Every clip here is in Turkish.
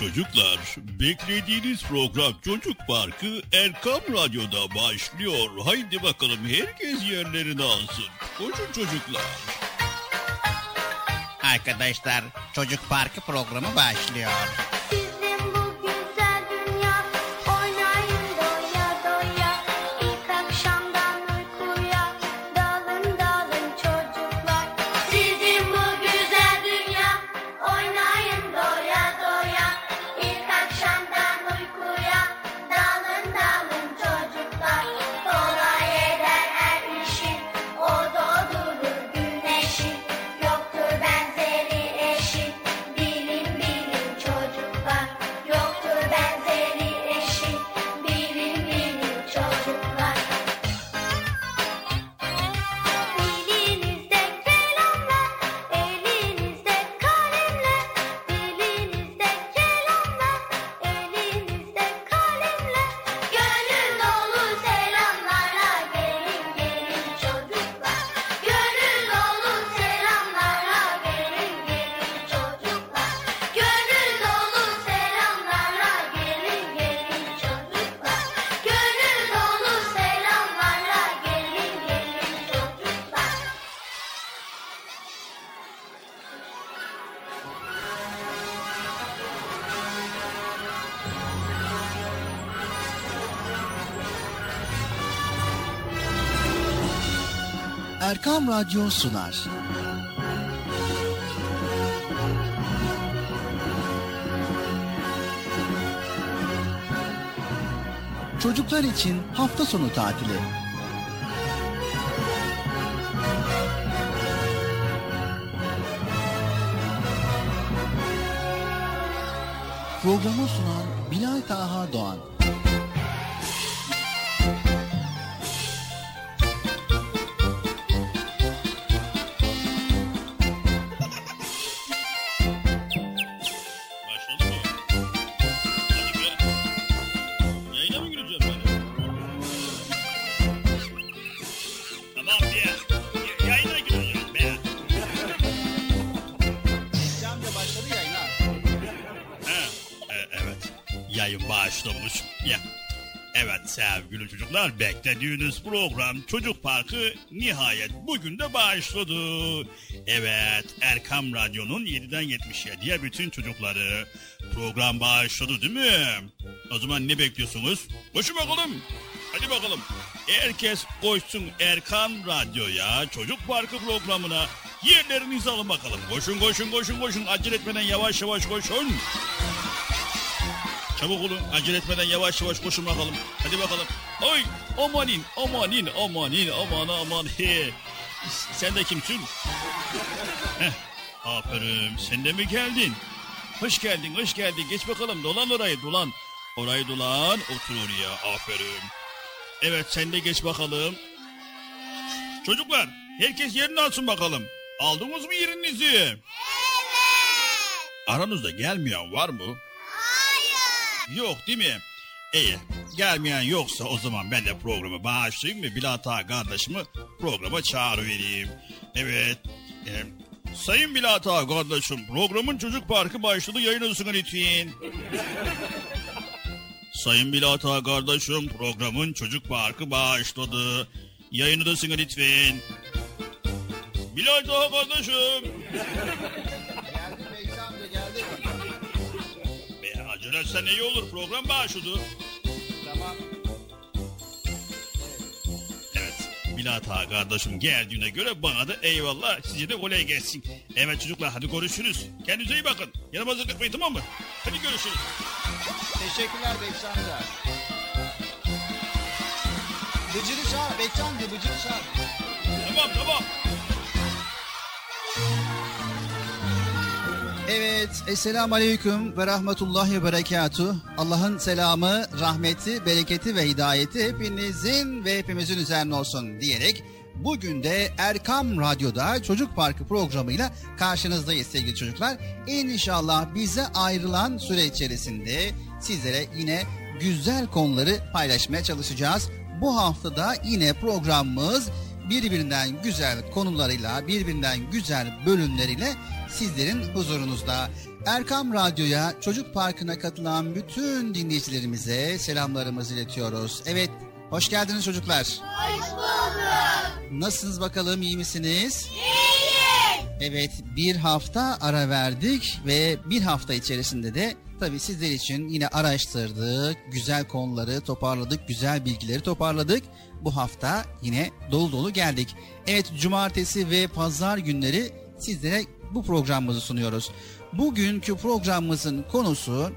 Çocuklar, beklediğiniz program Çocuk Parkı Erkam Radyo'da başlıyor. Haydi bakalım herkes yerlerini alsın. Koşun çocuklar. Arkadaşlar Çocuk Parkı programı başlıyor. Erkam Radyo sunar. Çocuklar için hafta sonu tatili. Programı sunan Bilal Taha Doğan. Çocuklar beklediğiniz program Çocuk Parkı nihayet bugün de başladı. Evet Erkam Radyo'nun 7'den 77'ye bütün çocukları program başladı değil mi? O zaman ne bekliyorsunuz? Koşun bakalım. Hadi bakalım. Herkes koşsun Erkam Radyo'ya Çocuk Parkı programına yerlerinizi alın bakalım. Koşun koşun koşun koşun acele etmeden yavaş yavaş koşun. Çabuk olun acele etmeden yavaş yavaş koşun bakalım. Hadi bakalım. Oy amanin amanin amanin aman aman he. Sen de kimsin? Heh, aferin sen de mi geldin? Hoş geldin hoş geldin geç bakalım dolan orayı dolan. Orayı dolan otur oraya aferin. Evet sen de geç bakalım. Çocuklar herkes yerini alsın bakalım. Aldınız mı yerinizi? Evet. Aranızda gelmeyen var mı? Yok değil mi? İyi. Gelmeyen yoksa o zaman ben de programı bağışlayayım mı? Bilata kardeşimi programa çağırıvereyim. Evet. E, Sayın Bilata kardeşim programın çocuk parkı başladı yayınlasın lütfen. Sayın Bilata kardeşim programın çocuk parkı başladı. Yayınlasın lütfen. Bilata kardeşim. Acele iyi olur program başladı. Milat Ağa kardeşim geldiğine göre bana da eyvallah size de kolay gelsin. Evet çocuklar hadi görüşürüz. Kendinize iyi bakın. Yaramazlık etmeyin tamam mı? Hadi görüşürüz. Teşekkürler Bekçi amca. Bıcırı çağır Bekçi amca Bıcırı çağır. Tamam tamam. Evet, Esselamu Aleyküm ve Rahmetullahi ve Berekatuh. Allah'ın selamı, rahmeti, bereketi ve hidayeti hepinizin ve hepimizin üzerine olsun diyerek bugün de Erkam Radyo'da Çocuk Parkı programıyla karşınızdayız sevgili çocuklar. İnşallah bize ayrılan süre içerisinde sizlere yine güzel konuları paylaşmaya çalışacağız. Bu haftada yine programımız birbirinden güzel konularıyla, birbirinden güzel bölümleriyle sizlerin huzurunuzda. Erkam Radyo'ya Çocuk Parkı'na katılan bütün dinleyicilerimize selamlarımızı iletiyoruz. Evet, hoş geldiniz çocuklar. Hoş bulduk. Nasılsınız bakalım, iyi misiniz? İyiyiz. Evet, bir hafta ara verdik ve bir hafta içerisinde de tabii sizler için yine araştırdık, güzel konuları toparladık, güzel bilgileri toparladık. Bu hafta yine dolu dolu geldik. Evet, cumartesi ve pazar günleri sizlere bu programımızı sunuyoruz. Bugünkü programımızın konusu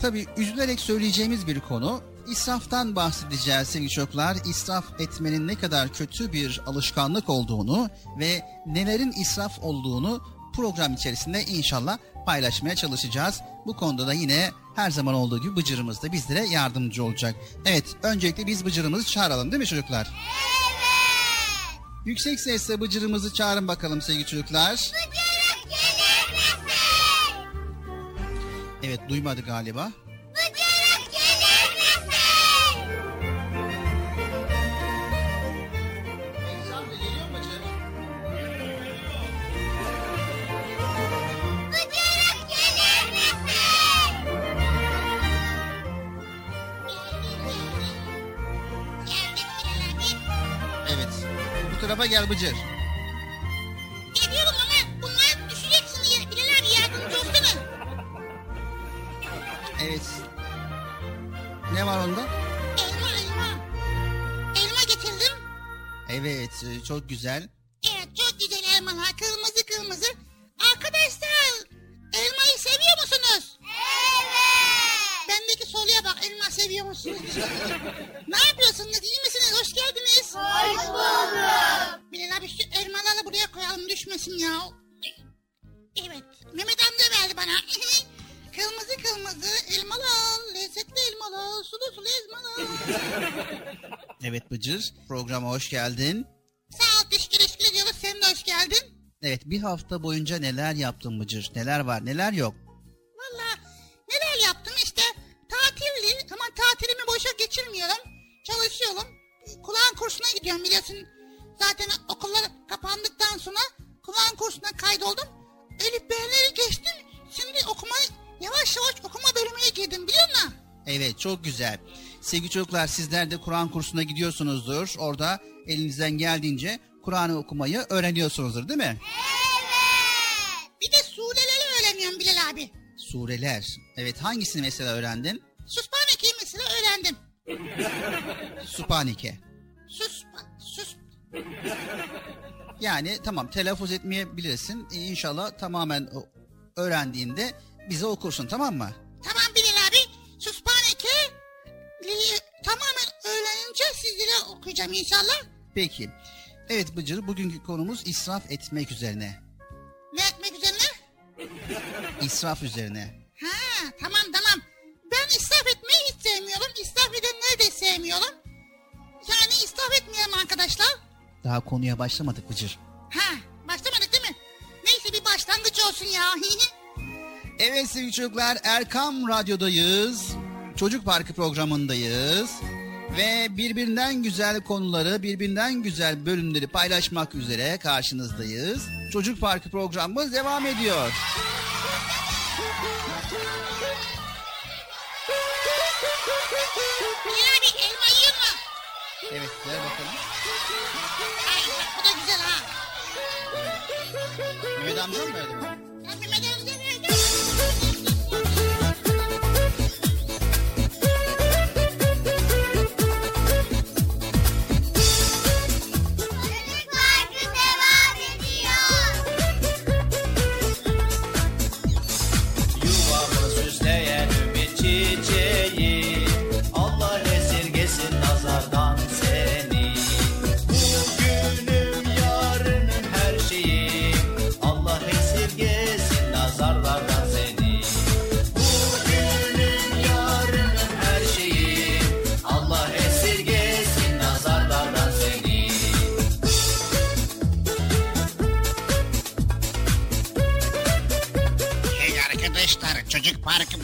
tabii üzülerek söyleyeceğimiz bir konu. İsraftan bahsedeceğiz sevgili çocuklar. İsraf etmenin ne kadar kötü bir alışkanlık olduğunu ve nelerin israf olduğunu program içerisinde inşallah paylaşmaya çalışacağız. Bu konuda da yine her zaman olduğu gibi Bıcır'ımız da bizlere yardımcı olacak. Evet, öncelikle biz Bıcır'ımızı çağıralım değil mi çocuklar? Evet. Yüksek sesle Bıcır'ımızı çağırın bakalım sevgili çocuklar. Bıcırık gelir misin? Evet, duymadı galiba. Bıcırık tarafa gel Bıcır. Geliyorum ama bunlar düşeceksin diye Bilal abi yardımcı olsana. Evet. Ne var onda? Elma elma. Elma getirdim. Evet, e, çok güzel. Evet çok güzel elmalar kırmızı kırmızı. Arkadaşlar elmayı seviyor musunuz? Bendeki soruya bak elma seviyor musunuz? ne yapıyorsunuz iyi misiniz hoş geldiniz. Hoş bulduk. Bilal abi şu elmaları buraya koyalım düşmesin ya. Evet Mehmet amca verdi bana. kırmızı kırmızı elmalar lezzetli elmalar sulu sulu elmalar. Evet Bıcır, programa hoş geldin. Sağ ol teşekkür teşekkür ediyoruz sen de hoş geldin. Evet, bir hafta boyunca neler yaptın Bıcır? Neler var, neler yok? Boşa geçirmiyorum. Çalışıyorum. Kulağın kursuna gidiyorum biliyorsun. Zaten okullar kapandıktan sonra kulağın kursuna kaydoldum. Elif B'leri geçtim. Şimdi okuma yavaş yavaş okuma bölümüne girdim biliyor musun? Evet, çok güzel. Sevgili çocuklar, sizler de Kur'an kursuna gidiyorsunuzdur. Orada elinizden geldiğince Kur'an'ı okumayı öğreniyorsunuzdur değil mi? Bir de sureleri öğreniyorum Bilal abi. Sureler. Evet, hangisini mesela öğrendin? Supanike. Sus, sus. Yani tamam telaffuz etmeyebilirsin. Ee, İnşallah tamamen öğrendiğinde bize okursun tamam mı? Tamam Bilal abi. Suspaneke tamamen öğrenince sizlere okuyacağım inşallah. Peki. Evet Bıcır bugünkü konumuz israf etmek üzerine. Ne etmek üzerine? İsraf üzerine. Ha tamam tamam. İsraf etmeyi hiç sevmiyorum. İsraf edenleri de sevmiyorum. Yani israf etmeyelim arkadaşlar. Daha konuya başlamadık Bıcır. Ha başlamadık değil mi? Neyse bir başlangıç olsun ya. Evet sevgili çocuklar Erkam Radyo'dayız. Çocuk Parkı programındayız. Ve birbirinden güzel konuları, birbirinden güzel bölümleri paylaşmak üzere karşınızdayız. Çocuk Parkı programımız devam ediyor. Bilal abi elma yiyor mu? Evet ver bakalım. Ay bu da güzel ha. Mehmet amca mı verdi bana?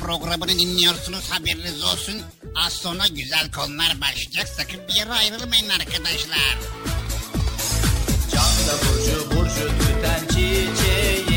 Programını dinliyorsunuz haberiniz olsun. Az sonra güzel konular başlayacak sakın bir yere ayrılmayın arkadaşlar. Camda burcu burcu tüten çiçeği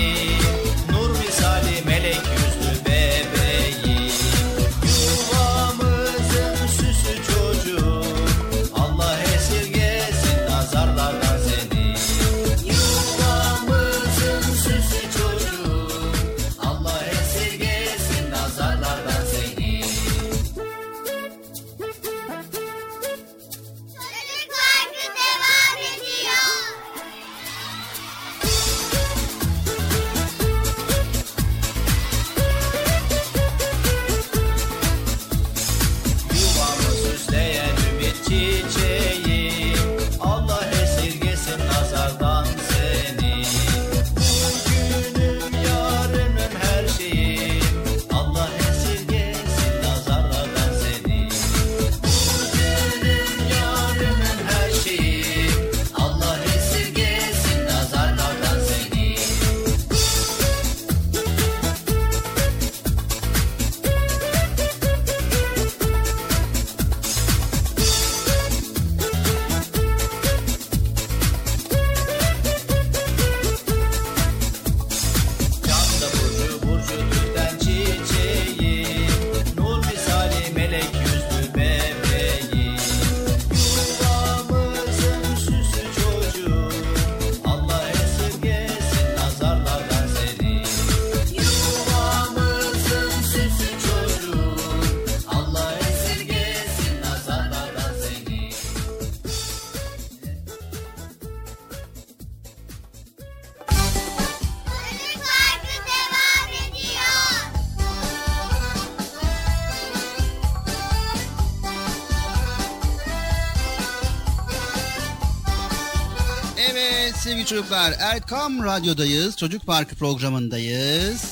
çocuklar Erkam Radyo'dayız. Çocuk Parkı programındayız.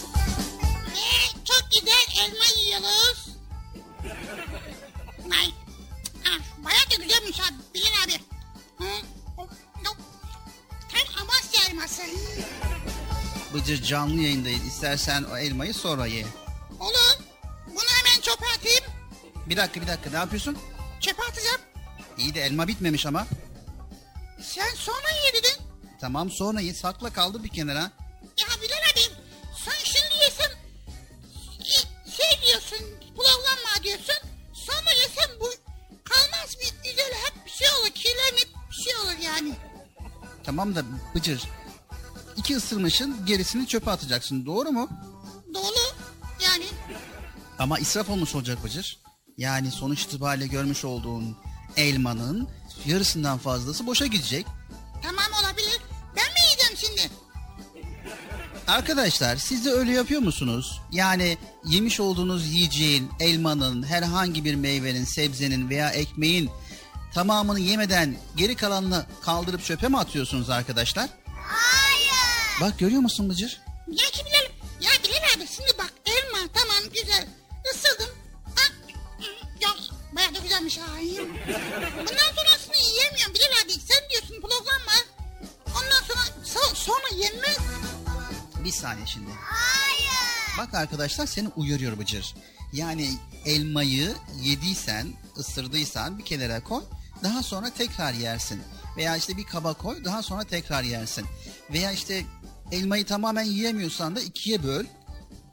Ve çok güzel elma yiyoruz. Ay. Ah, bayağı da güzelmiş abi. Bilin abi. Tam Amasya elması. Bıcır canlı yayındayız. İstersen o elmayı sonra ye. Olur. Bunu hemen çöpe atayım. Bir dakika bir dakika ne yapıyorsun? Çöpe atacağım. İyi de elma bitmemiş ama. Sen dedin. Tamam sonra ye. Sakla kaldı bir kenara. Ya abi sen şimdi yesen e, şey diyorsun bulanma diyorsun. Sonra yesen bu kalmaz bir güzel hep bir şey olur kirlenip bir şey olur yani. Tamam da Bıcır iki ısırmışın gerisini çöpe atacaksın doğru mu? Dolu yani. Ama israf olmuş olacak Bıcır. Yani sonuç itibariyle görmüş olduğun elmanın yarısından fazlası boşa gidecek. Tamam Arkadaşlar siz de öyle yapıyor musunuz? Yani yemiş olduğunuz yiyeceğin, elmanın, herhangi bir meyvenin, sebzenin veya ekmeğin tamamını yemeden geri kalanını kaldırıp çöpe mi atıyorsunuz arkadaşlar? Hayır. Bak görüyor musun Bıcır? Ya ki ya Bilal abi şimdi bak elma tamam güzel. Isırdım. Ah, ya bayağı da güzelmiş ha. Bundan sonrasını yiyemiyorum Bilal abi. Sen diyorsun program var. Ondan sonra so- sonra yenmez. Bir saniye şimdi. Hayır. Bak arkadaşlar seni uyarıyor Bıcır. Yani elmayı yediysen, ısırdıysan bir kenara koy. Daha sonra tekrar yersin. Veya işte bir kaba koy daha sonra tekrar yersin. Veya işte elmayı tamamen yiyemiyorsan da ikiye böl.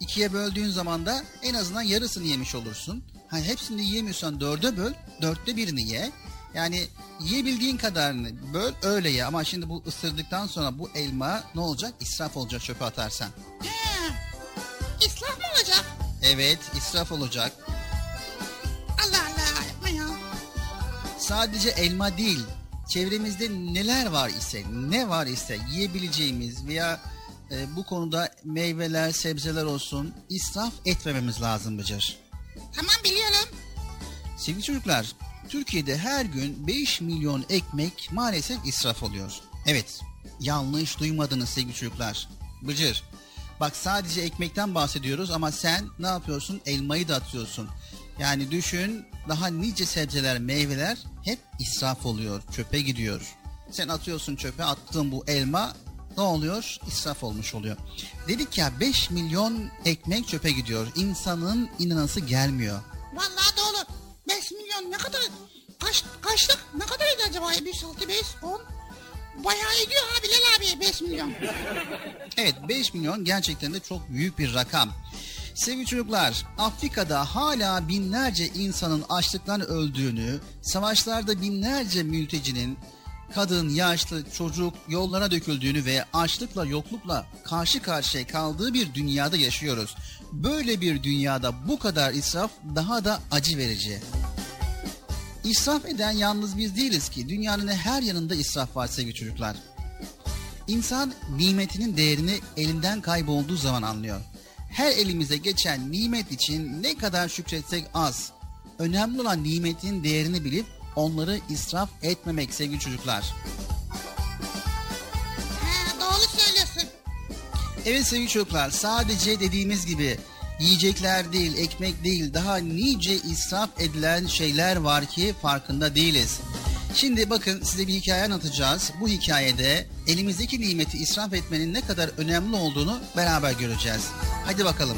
İkiye böldüğün zaman da en azından yarısını yemiş olursun. Ha, hepsini yiyemiyorsan dörde böl, dörtte birini ye. Yani yiyebildiğin kadarını böl öyle ye. Ama şimdi bu ısırdıktan sonra bu elma ne olacak? İsraf olacak çöpe atarsan. He. İslah mı olacak? Evet israf olacak. Allah Allah yapma ya. Sadece elma değil, çevremizde neler var ise, ne var ise yiyebileceğimiz veya e, bu konuda meyveler, sebzeler olsun israf etmememiz lazım Bıcır. Tamam biliyorum. Sevgili çocuklar, Türkiye'de her gün 5 milyon ekmek maalesef israf oluyor. Evet, yanlış duymadınız sevgili çocuklar. Bıcır, bak sadece ekmekten bahsediyoruz ama sen ne yapıyorsun? Elmayı da atıyorsun. Yani düşün daha nice sebzeler, meyveler hep israf oluyor, çöpe gidiyor. Sen atıyorsun çöpe, attığın bu elma ne oluyor? İsraf olmuş oluyor. Dedik ya 5 milyon ekmek çöpe gidiyor. İnsanın inanası gelmiyor. Vallahi doğru. 5 milyon ne kadar? Kaç, kaçlık? Ne kadar eder acaba? 1, 6, 5, 10. Bayağı ediyor ha Bilal abi 5 milyon. Evet 5 milyon gerçekten de çok büyük bir rakam. Sevgili çocuklar, Afrika'da hala binlerce insanın açlıktan öldüğünü, savaşlarda binlerce mültecinin kadın, yaşlı, çocuk yollara döküldüğünü ve açlıkla, yoklukla karşı karşıya kaldığı bir dünyada yaşıyoruz. Böyle bir dünyada bu kadar israf daha da acı verici. İsraf eden yalnız biz değiliz ki. Dünyanın her yanında israf var sevgili çocuklar. İnsan nimetinin değerini elinden kaybolduğu zaman anlıyor. Her elimize geçen nimet için ne kadar şükretsek az. Önemli olan nimetin değerini bilip onları israf etmemek sevgili çocuklar. Ha, doğru söylüyorsun. Evet sevgili çocuklar sadece dediğimiz gibi yiyecekler değil, ekmek değil daha nice israf edilen şeyler var ki farkında değiliz. Şimdi bakın size bir hikaye anlatacağız. Bu hikayede elimizdeki nimeti israf etmenin ne kadar önemli olduğunu beraber göreceğiz. Hadi bakalım.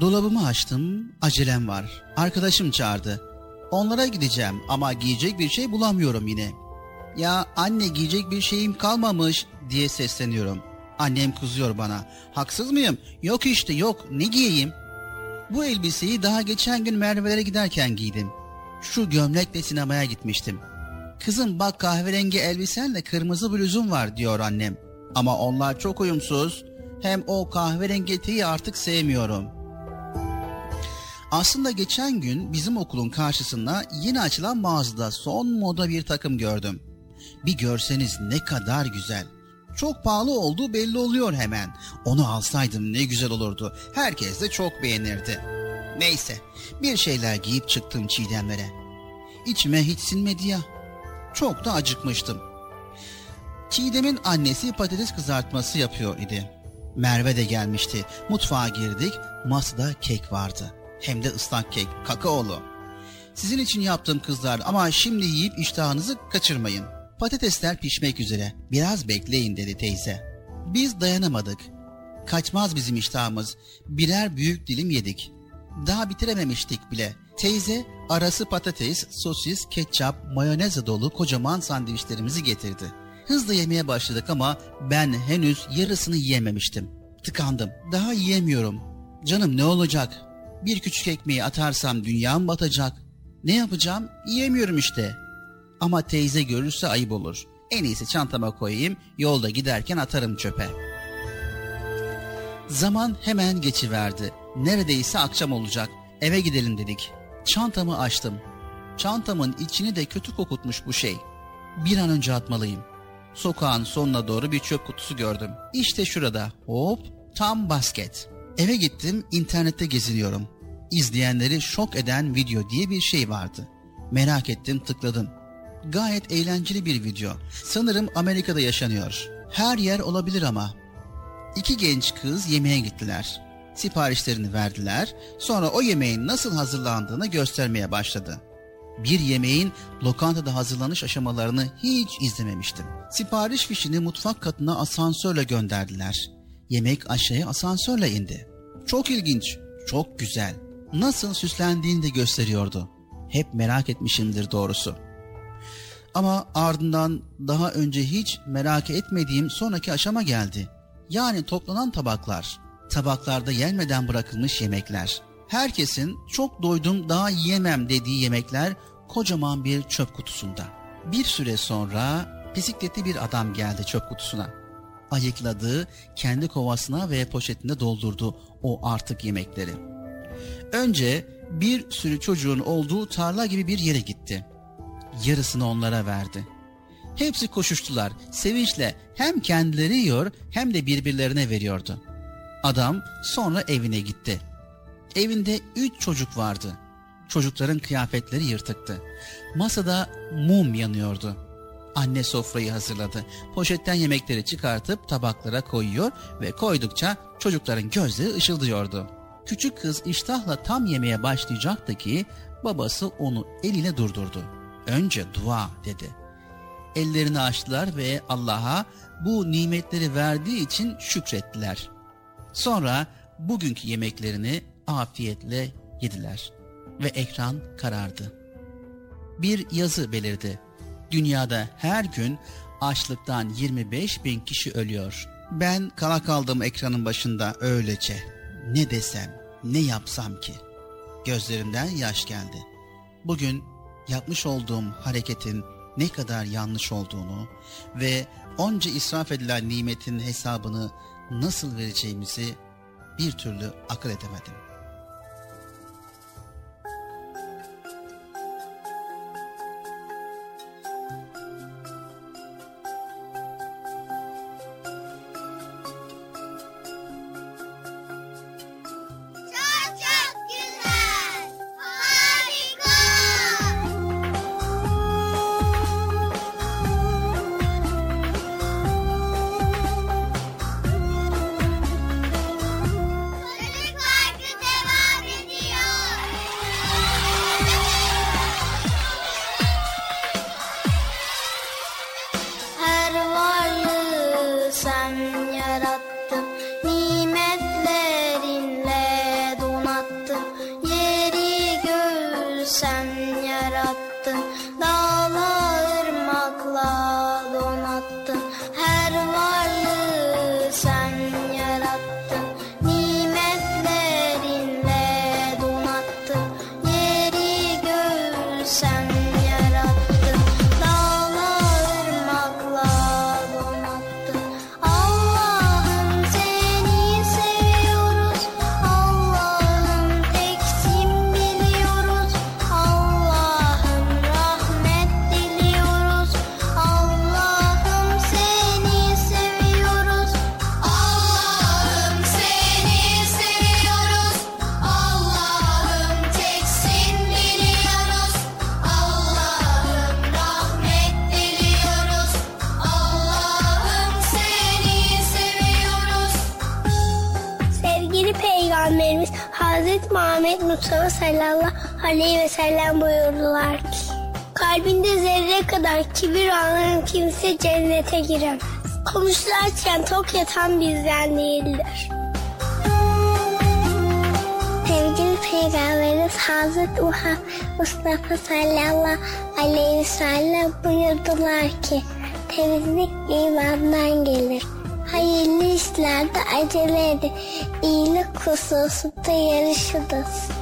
Dolabımı açtım, acelem var. Arkadaşım çağırdı. Onlara gideceğim ama giyecek bir şey bulamıyorum yine. Ya anne giyecek bir şeyim kalmamış diye sesleniyorum. Annem kızıyor bana. Haksız mıyım? Yok işte yok. Ne giyeyim? Bu elbiseyi daha geçen gün Merve'lere giderken giydim. Şu gömlekle sinemaya gitmiştim. Kızım bak kahverengi elbisenle kırmızı bluzum var diyor annem. Ama onlar çok uyumsuz. Hem o kahverengi eteği artık sevmiyorum. Aslında geçen gün bizim okulun karşısında yeni açılan mağazada son moda bir takım gördüm. Bir görseniz ne kadar güzel. Çok pahalı olduğu belli oluyor hemen. Onu alsaydım ne güzel olurdu. Herkes de çok beğenirdi. Neyse bir şeyler giyip çıktım Çiğdemlere. İçime hiç sinmedi ya. Çok da acıkmıştım. Çiğdem'in annesi patates kızartması yapıyor idi. Merve de gelmişti. Mutfağa girdik. Masada kek vardı. Hem de ıslak kek, kakaolu. Sizin için yaptım kızlar ama şimdi yiyip iştahınızı kaçırmayın. Patatesler pişmek üzere. Biraz bekleyin dedi teyze. Biz dayanamadık. Kaçmaz bizim iştahımız. Birer büyük dilim yedik. Daha bitirememiştik bile. Teyze arası patates, sosis, ketçap, mayonez dolu kocaman sandviçlerimizi getirdi. Hızla yemeye başladık ama ben henüz yarısını yiyememiştim. Tıkandım. Daha yiyemiyorum. Canım ne olacak? Bir küçük ekmeği atarsam dünyam batacak. Ne yapacağım? Yiyemiyorum işte. Ama teyze görürse ayıp olur. En iyisi çantama koyayım, yolda giderken atarım çöpe. Zaman hemen geçiverdi. Neredeyse akşam olacak. Eve gidelim dedik. Çantamı açtım. Çantamın içini de kötü kokutmuş bu şey. Bir an önce atmalıyım. Sokağın sonuna doğru bir çöp kutusu gördüm. İşte şurada. Hop, tam basket. Eve gittim, internette geziniyorum. İzleyenleri şok eden video diye bir şey vardı. Merak ettim, tıkladım. Gayet eğlenceli bir video. Sanırım Amerika'da yaşanıyor. Her yer olabilir ama. İki genç kız yemeğe gittiler. Siparişlerini verdiler. Sonra o yemeğin nasıl hazırlandığını göstermeye başladı. Bir yemeğin lokantada hazırlanış aşamalarını hiç izlememiştim. Sipariş fişini mutfak katına asansörle gönderdiler. Yemek aşağıya asansörle indi. Çok ilginç, çok güzel. Nasıl süslendiğini de gösteriyordu. Hep merak etmişimdir doğrusu. Ama ardından daha önce hiç merak etmediğim sonraki aşama geldi. Yani toplanan tabaklar. Tabaklarda yenmeden bırakılmış yemekler. Herkesin çok doydum daha yiyemem dediği yemekler kocaman bir çöp kutusunda. Bir süre sonra bisikletli bir adam geldi çöp kutusuna. Ayıkladı, kendi kovasına ve poşetine doldurdu o artık yemekleri. Önce bir sürü çocuğun olduğu tarla gibi bir yere gitti. Yarısını onlara verdi. Hepsi koşuştular, sevinçle hem kendileri yiyor hem de birbirlerine veriyordu. Adam sonra evine gitti. Evinde üç çocuk vardı. Çocukların kıyafetleri yırtıktı. Masada mum yanıyordu. Anne sofrayı hazırladı. Poşetten yemekleri çıkartıp tabaklara koyuyor ve koydukça çocukların gözleri ışıldıyordu. Küçük kız iştahla tam yemeye başlayacaktı ki babası onu eliyle durdurdu. Önce dua dedi. Ellerini açtılar ve Allah'a bu nimetleri verdiği için şükrettiler. Sonra bugünkü yemeklerini afiyetle yediler ve ekran karardı. Bir yazı belirdi. Dünyada her gün açlıktan 25 bin kişi ölüyor. Ben kala kaldım ekranın başında öylece. Ne desem, ne yapsam ki? Gözlerimden yaş geldi. Bugün yapmış olduğum hareketin ne kadar yanlış olduğunu ve onca israf edilen nimetin hesabını nasıl vereceğimizi bir türlü akıl edemedim. Yatan bizden değildir. Sevgili Peygamberimiz Hazreti Muhammed Mustafa sallallahu aleyhi ve sellem buyurdular ki temizlik imandan gelir. Hayırlı işlerde acele edin. İyilik hususunda yarışınız.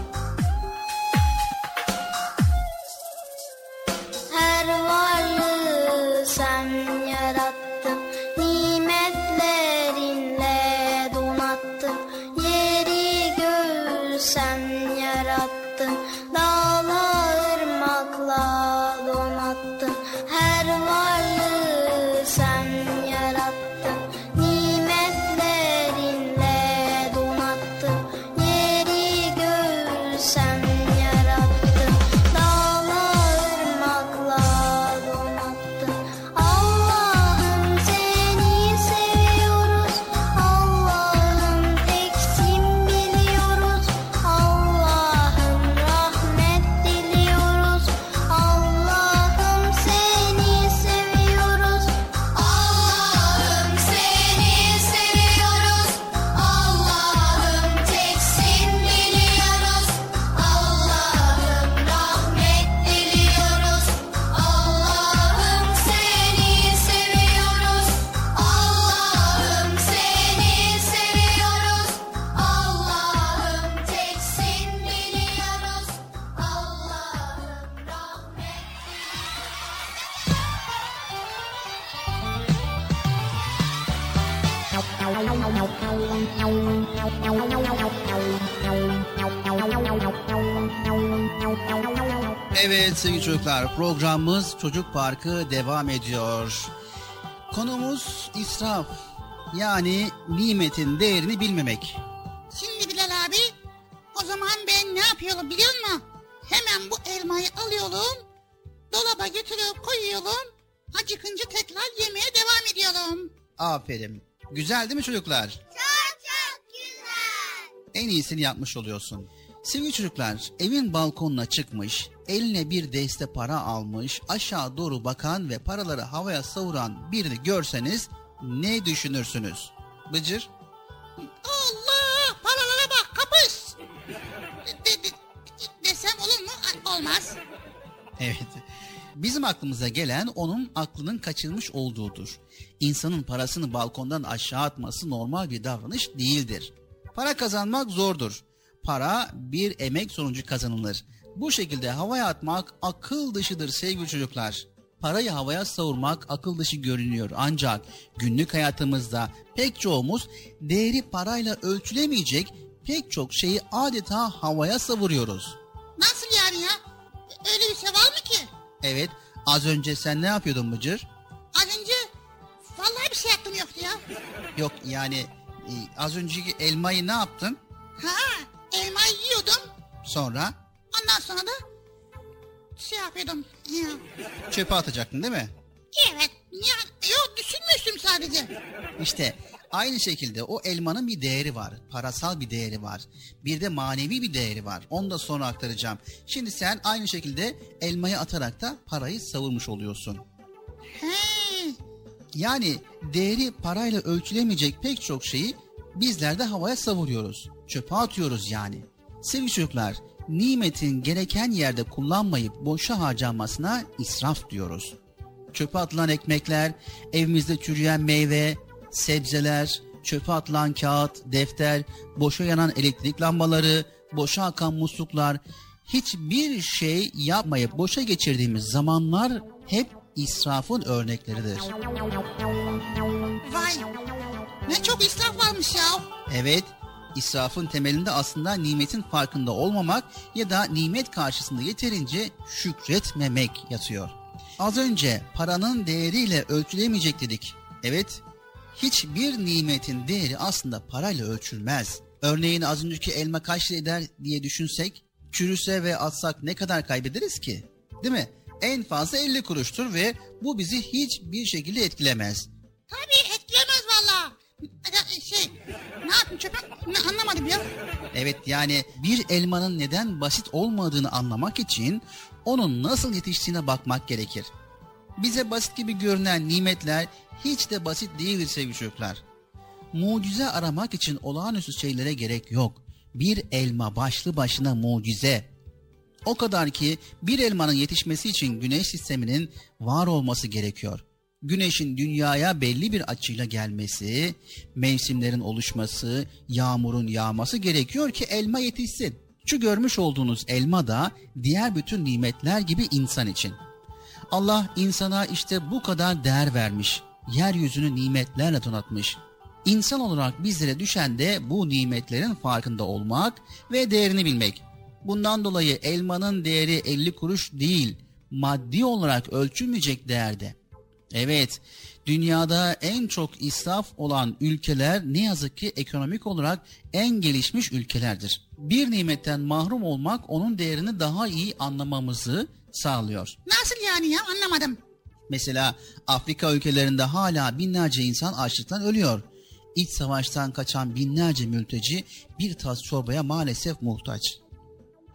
Çocuklar programımız Çocuk Parkı devam ediyor. Konumuz israf yani nimetin değerini bilmemek. Şimdi Bilal abi o zaman ben ne yapıyorum biliyor musun? Hemen bu elmayı alıyorum. Dolaba götürüp koyuyorum. Acıkınca tekrar yemeye devam ediyorum. Aferin. Güzel değil mi çocuklar? Çok çok güzel. En iyisini yapmış oluyorsun. Sevgili çocuklar, evin balkonuna çıkmış, eline bir deste para almış, aşağı doğru bakan ve paraları havaya savuran birini görseniz ne düşünürsünüz? Bıcır? Allah! Paralara bak kapış! De, de, desem olur mu? Olmaz. Evet. Bizim aklımıza gelen onun aklının kaçırmış olduğudur. İnsanın parasını balkondan aşağı atması normal bir davranış değildir. Para kazanmak zordur Para bir emek sonucu kazanılır. Bu şekilde havaya atmak akıl dışıdır sevgili çocuklar. Parayı havaya savurmak akıl dışı görünüyor ancak günlük hayatımızda pek çoğumuz değeri parayla ölçülemeyecek pek çok şeyi adeta havaya savuruyoruz. Nasıl yani ya? Öyle bir şey var mı ki? Evet az önce sen ne yapıyordun Bıcır? Az önce vallahi bir şey yaptım yoktu ya. Yok yani e, az önceki elmayı ne yaptın? Elmayı yiyordum. Sonra Ondan sonra da şey yapıyordum. Ya. çöpe atacaktın değil mi? Evet. Ya, yok düşünmüştüm sadece. İşte aynı şekilde o elmanın bir değeri var. Parasal bir değeri var. Bir de manevi bir değeri var. Onu da sonra aktaracağım. Şimdi sen aynı şekilde elmayı atarak da parayı savurmuş oluyorsun. He. Yani değeri parayla ölçülemeyecek pek çok şeyi bizler de havaya savuruyoruz. Çöpe atıyoruz yani. Sevgili çocuklar, nimetin gereken yerde kullanmayıp boşa harcanmasına israf diyoruz. Çöpe atılan ekmekler, evimizde çürüyen meyve, sebzeler, çöpe atılan kağıt, defter, boşa yanan elektrik lambaları, boşa akan musluklar, hiçbir şey yapmayıp boşa geçirdiğimiz zamanlar hep israfın örnekleridir. Vay. Ne çok israf varmış ya. Evet, israfın temelinde aslında nimetin farkında olmamak ya da nimet karşısında yeterince şükretmemek yatıyor. Az önce paranın değeriyle ölçülemeyecek dedik. Evet, hiçbir nimetin değeri aslında parayla ölçülmez. Örneğin az önceki elma kaç lira eder diye düşünsek, çürüse ve atsak ne kadar kaybederiz ki? Değil mi? En fazla 50 kuruştur ve bu bizi hiçbir şekilde etkilemez. Tabii Şey ne yapayım çöpe? Ne, anlamadım ya. Evet yani bir elmanın neden basit olmadığını anlamak için onun nasıl yetiştiğine bakmak gerekir. Bize basit gibi görünen nimetler hiç de basit değildir sevgili çocuklar. Mucize aramak için olağanüstü şeylere gerek yok. Bir elma başlı başına mucize. O kadar ki bir elmanın yetişmesi için güneş sisteminin var olması gerekiyor. Güneşin dünyaya belli bir açıyla gelmesi, mevsimlerin oluşması, yağmurun yağması gerekiyor ki elma yetişsin. Şu görmüş olduğunuz elma da diğer bütün nimetler gibi insan için. Allah insana işte bu kadar değer vermiş. Yeryüzünü nimetlerle donatmış. İnsan olarak bizlere düşen de bu nimetlerin farkında olmak ve değerini bilmek. Bundan dolayı elmanın değeri 50 kuruş değil, maddi olarak ölçülmeyecek değerde. Evet, dünyada en çok israf olan ülkeler ne yazık ki ekonomik olarak en gelişmiş ülkelerdir. Bir nimetten mahrum olmak onun değerini daha iyi anlamamızı sağlıyor. Nasıl yani ya anlamadım. Mesela Afrika ülkelerinde hala binlerce insan açlıktan ölüyor. İç savaştan kaçan binlerce mülteci bir tas çorbaya maalesef muhtaç.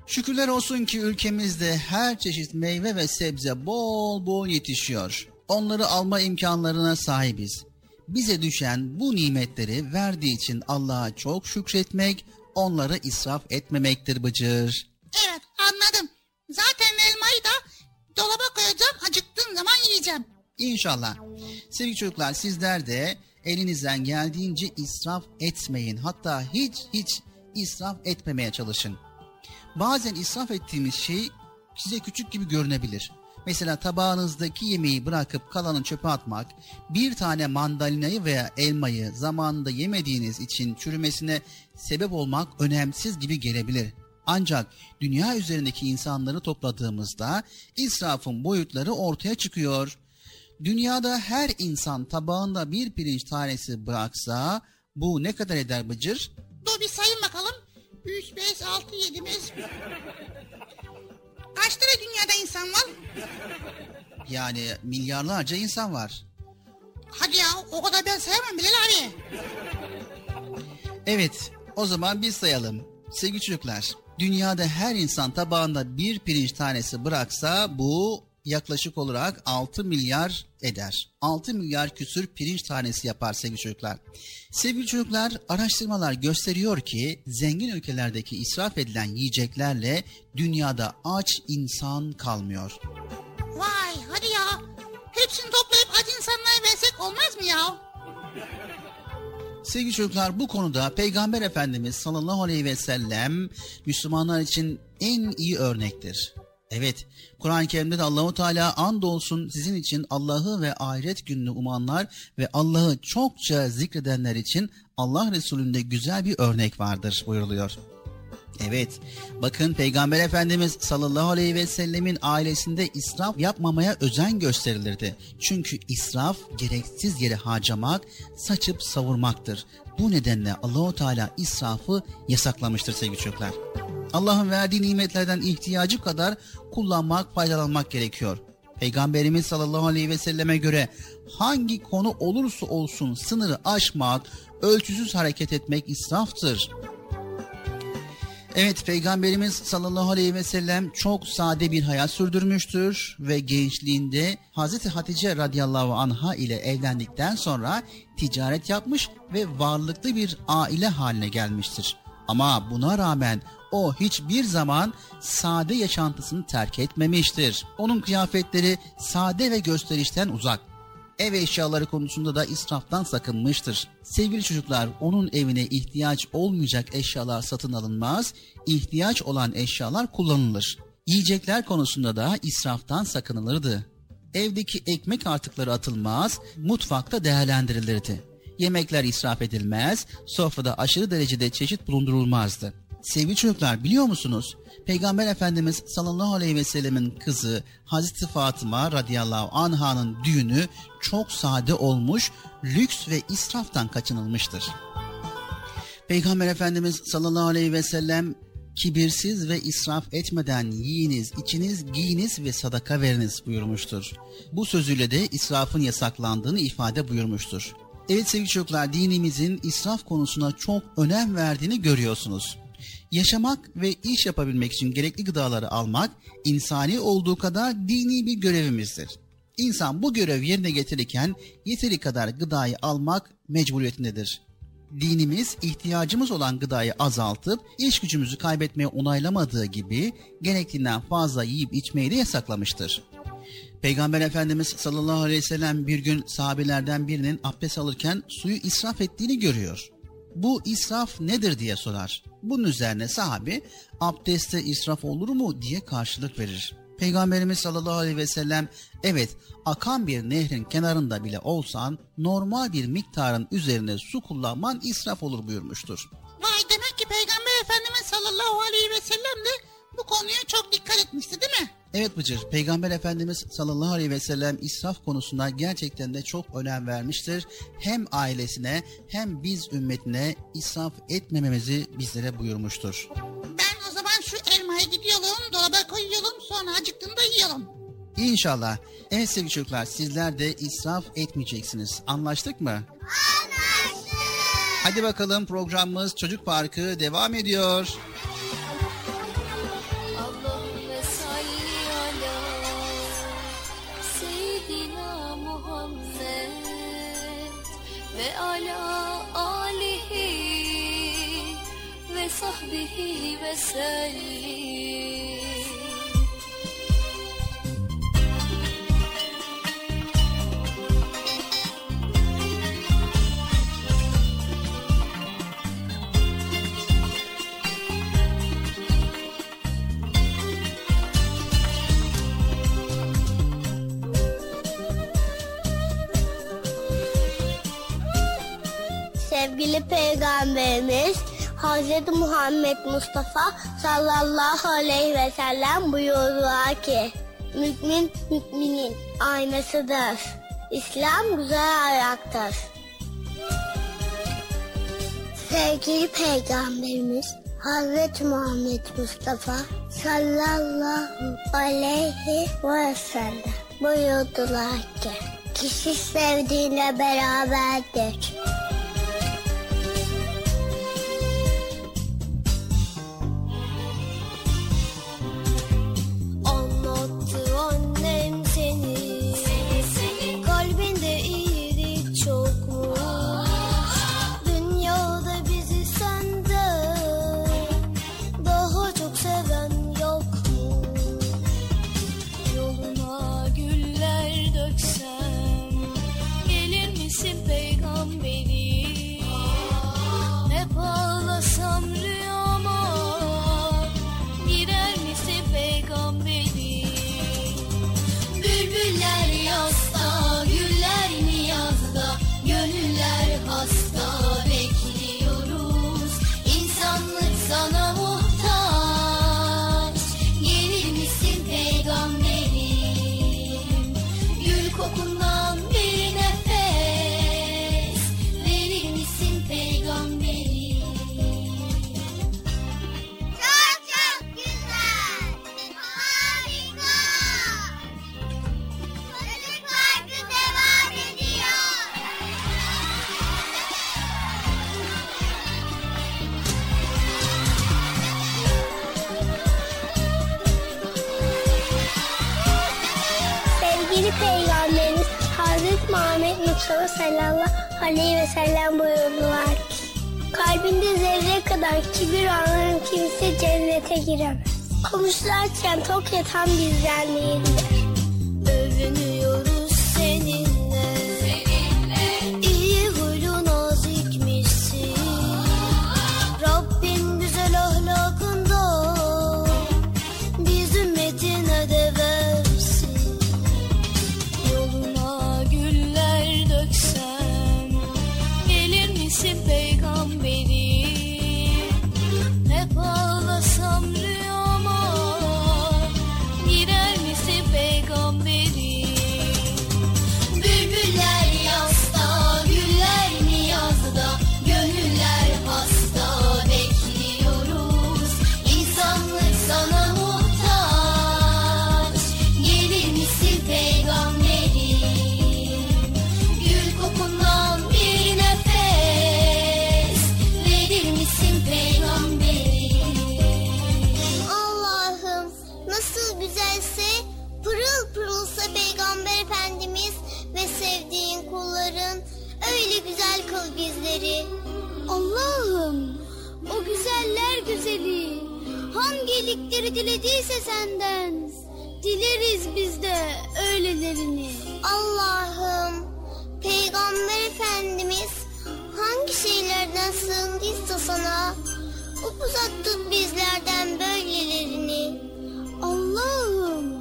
Şükürler olsun ki ülkemizde her çeşit meyve ve sebze bol bol yetişiyor. Onları alma imkanlarına sahibiz. Bize düşen bu nimetleri verdiği için Allah'a çok şükretmek, onları israf etmemektir Bıcır. Evet anladım. Zaten elmayı da dolaba koyacağım acıktığım zaman yiyeceğim. İnşallah. Sevgili çocuklar sizler de elinizden geldiğince israf etmeyin. Hatta hiç hiç israf etmemeye çalışın. Bazen israf ettiğimiz şey size küçük gibi görünebilir. Mesela tabağınızdaki yemeği bırakıp kalanı çöpe atmak, bir tane mandalinayı veya elmayı zamanında yemediğiniz için çürümesine sebep olmak önemsiz gibi gelebilir. Ancak dünya üzerindeki insanları topladığımızda israfın boyutları ortaya çıkıyor. Dünyada her insan tabağında bir pirinç tanesi bıraksa bu ne kadar eder Bıcır? Dur bir sayın bakalım. 3, 5, 6, 7, 5. Kaç tane dünyada insan var? Yani milyarlarca insan var. Hadi ya o kadar ben sayamam Bilal abi. Evet, o zaman biz sayalım. Sevgili çocuklar, dünyada her insan tabağında bir pirinç tanesi bıraksa bu yaklaşık olarak 6 milyar eder. 6 milyar küsür pirinç tanesi yapar sevgili çocuklar. Sevgili çocuklar araştırmalar gösteriyor ki zengin ülkelerdeki israf edilen yiyeceklerle dünyada aç insan kalmıyor. Vay hadi ya. Hepsini toplayıp aç insanlara versek olmaz mı ya? Sevgili çocuklar bu konuda Peygamber Efendimiz sallallahu aleyhi ve sellem Müslümanlar için en iyi örnektir. Evet, Kur'an-ı Kerim'de de Allahu Teala andolsun sizin için Allah'ı ve ahiret gününü umanlar ve Allah'ı çokça zikredenler için Allah Resulü'nde güzel bir örnek vardır buyuruluyor. Evet, bakın Peygamber Efendimiz sallallahu aleyhi ve sellemin ailesinde israf yapmamaya özen gösterilirdi. Çünkü israf gereksiz yere harcamak, saçıp savurmaktır. Bu nedenle Allahu Teala israfı yasaklamıştır sevgili çocuklar. Allah'ın verdiği nimetlerden ihtiyacı kadar kullanmak, faydalanmak gerekiyor. Peygamberimiz sallallahu aleyhi ve selleme göre hangi konu olursa olsun sınırı aşmak, ölçüsüz hareket etmek israftır. Evet Peygamberimiz sallallahu aleyhi ve sellem çok sade bir hayat sürdürmüştür ve gençliğinde Hazreti Hatice radıyallahu anha ile evlendikten sonra ticaret yapmış ve varlıklı bir aile haline gelmiştir. Ama buna rağmen o hiçbir zaman sade yaşantısını terk etmemiştir. Onun kıyafetleri sade ve gösterişten uzak ev eşyaları konusunda da israftan sakınmıştır. Sevgili çocuklar, onun evine ihtiyaç olmayacak eşyalar satın alınmaz, ihtiyaç olan eşyalar kullanılır. Yiyecekler konusunda da israftan sakınılırdı. Evdeki ekmek artıkları atılmaz, mutfakta değerlendirilirdi. Yemekler israf edilmez, sofrada aşırı derecede çeşit bulundurulmazdı. Sevgili çocuklar biliyor musunuz? Peygamber Efendimiz sallallahu aleyhi ve sellemin kızı Hazreti Fatıma radıyallahu anh'ın düğünü çok sade olmuş, lüks ve israftan kaçınılmıştır. Peygamber Efendimiz sallallahu aleyhi ve sellem kibirsiz ve israf etmeden yiyiniz, içiniz, giyiniz ve sadaka veriniz buyurmuştur. Bu sözüyle de israfın yasaklandığını ifade buyurmuştur. Evet sevgili çocuklar dinimizin israf konusuna çok önem verdiğini görüyorsunuz. Yaşamak ve iş yapabilmek için gerekli gıdaları almak insani olduğu kadar dini bir görevimizdir. İnsan bu görev yerine getirirken yeteri kadar gıdayı almak mecburiyetindedir. Dinimiz ihtiyacımız olan gıdayı azaltıp iş gücümüzü kaybetmeye onaylamadığı gibi gerektiğinden fazla yiyip içmeyi de yasaklamıştır. Peygamber Efendimiz sallallahu aleyhi ve sellem bir gün sahabelerden birinin abdest alırken suyu israf ettiğini görüyor. Bu israf nedir diye sorar. Bunun üzerine sahabi abdestte israf olur mu diye karşılık verir. Peygamberimiz sallallahu aleyhi ve sellem evet akan bir nehrin kenarında bile olsan normal bir miktarın üzerine su kullanman israf olur buyurmuştur. Vay demek ki Peygamber Efendimiz sallallahu aleyhi ve sellem de bu konuya çok dikkat etmişti değil mi? Evet Bıcır, Peygamber Efendimiz sallallahu aleyhi ve sellem israf konusunda gerçekten de çok önem vermiştir. Hem ailesine hem biz ümmetine israf etmememizi bizlere buyurmuştur. Ben o zaman şu elmayı gidiyorum dolaba koyuyorum sonra acıktığımda yiyorum. İnşallah. Evet sevgili çocuklar sizler de israf etmeyeceksiniz. Anlaştık mı? Anlaştık. Hadi bakalım programımız Çocuk Parkı devam ediyor. Ve sellim. Sevgili Peygamberimiz Hz. Muhammed Mustafa sallallahu aleyhi ve sellem buyurdular ki Mümin müminin aynasıdır. İslam güzel ayaktır. Sevgili Peygamberimiz Hz. Muhammed Mustafa sallallahu aleyhi ve sellem buyurdular ki kişi sevdiğiyle beraberdir. Komşularken tok iyilikleri dilediyse senden dileriz biz de öylelerini. Allah'ım Peygamber Efendimiz hangi şeylerden sığındıysa sana uzattın bizlerden böylelerini. Allah'ım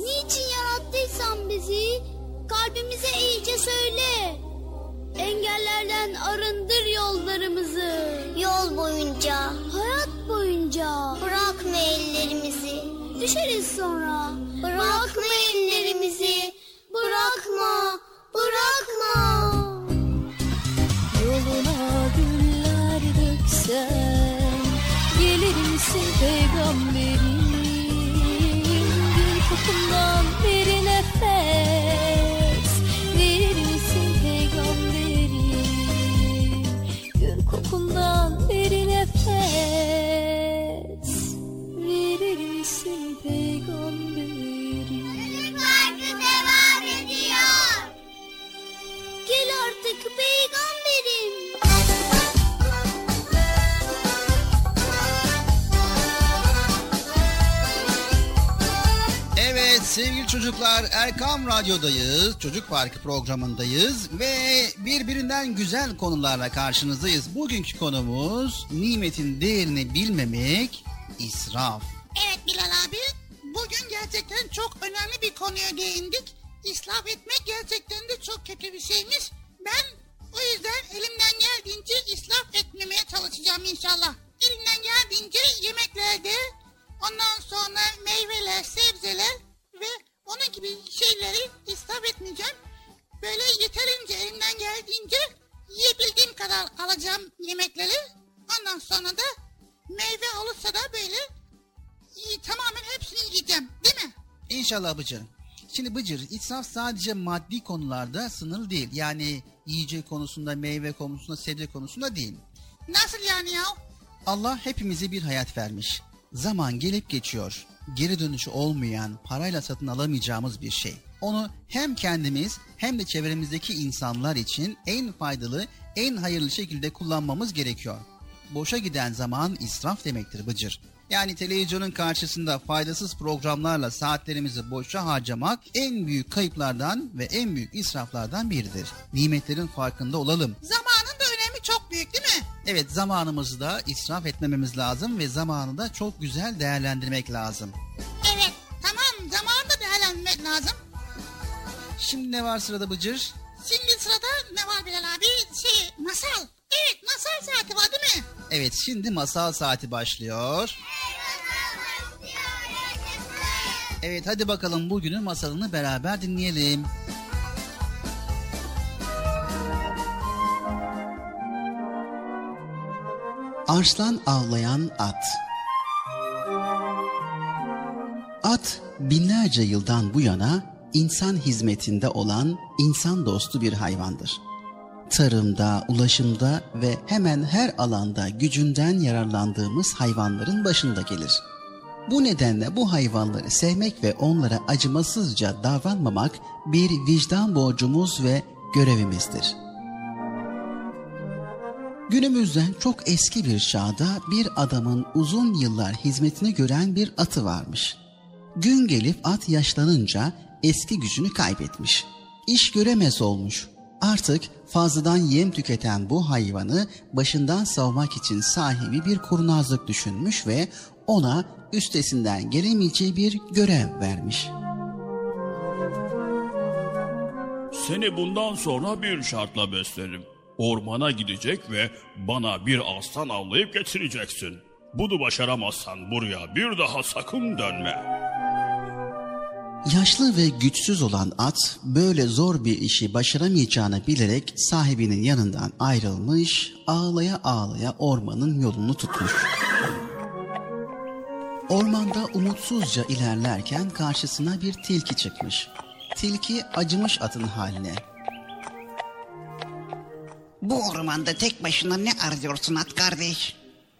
niçin yarattıysan bizi kalbimize iyice söyle. Engellerden arındır yollarımızı. Yol boyunca Hayat boyunca bırakma ellerimizi. düşeriz sonra. Bırakma ellerimizi. Bırakma. Bırakma. Yoluna güller döksem Gelir misin peygamberim sevgili çocuklar Erkam Radyo'dayız. Çocuk Parkı programındayız ve birbirinden güzel konularla karşınızdayız. Bugünkü konumuz nimetin değerini bilmemek, israf. Evet Bilal abi. Bugün gerçekten çok önemli bir konuya değindik. İsraf etmek gerçekten de çok kötü bir şeymiş. Ben o yüzden elimden geldiğince israf etmemeye çalışacağım inşallah. Elimden geldiğince yemeklerde ondan sonra meyveler, sebzeler ve onun gibi şeyleri israf etmeyeceğim. Böyle yeterince elimden geldiğince yiyebildiğim kadar alacağım yemekleri. Ondan sonra da meyve olursa da böyle tamamen hepsini yiyeceğim değil mi? İnşallah Bıcır. Şimdi Bıcır, israf sadece maddi konularda sınırlı değil. Yani yiyecek konusunda, meyve konusunda, sebze konusunda değil. Nasıl yani ya? Allah hepimize bir hayat vermiş. Zaman gelip geçiyor. Geri dönüşü olmayan, parayla satın alamayacağımız bir şey. Onu hem kendimiz hem de çevremizdeki insanlar için en faydalı, en hayırlı şekilde kullanmamız gerekiyor. Boşa giden zaman israf demektir Bıcır. Yani televizyonun karşısında faydasız programlarla saatlerimizi boşa harcamak en büyük kayıplardan ve en büyük israflardan biridir. Nimetlerin farkında olalım. Zamanın da önemi çok büyük değil mi? Evet zamanımızı da israf etmememiz lazım ve zamanı da çok güzel değerlendirmek lazım. Evet tamam zamanı da değerlendirmek lazım. Şimdi ne var sırada Bıcır? Şimdi sırada ne var Bilal abi? Şey masal. Evet masal saati var değil mi? Evet şimdi masal saati başlıyor. Evet hadi bakalım bugünün masalını beraber dinleyelim. Arslan avlayan at. At binlerce yıldan bu yana insan hizmetinde olan insan dostu bir hayvandır. Tarımda, ulaşımda ve hemen her alanda gücünden yararlandığımız hayvanların başında gelir. Bu nedenle bu hayvanları sevmek ve onlara acımasızca davranmamak bir vicdan borcumuz ve görevimizdir. Günümüzden çok eski bir çağda bir adamın uzun yıllar hizmetini gören bir atı varmış. Gün gelip at yaşlanınca eski gücünü kaybetmiş. İş göremez olmuş. Artık fazladan yem tüketen bu hayvanı başından savmak için sahibi bir kurnazlık düşünmüş ve ona üstesinden gelemeyeceği bir görev vermiş. Seni bundan sonra bir şartla beslerim. Ormana gidecek ve bana bir aslan avlayıp getireceksin. Bunu başaramazsan buraya bir daha sakın dönme. Yaşlı ve güçsüz olan at böyle zor bir işi başaramayacağını bilerek sahibinin yanından ayrılmış, ağlaya ağlaya ormanın yolunu tutmuş. Ormanda umutsuzca ilerlerken karşısına bir tilki çıkmış. Tilki acımış atın haline. Bu ormanda tek başına ne arıyorsun at kardeş?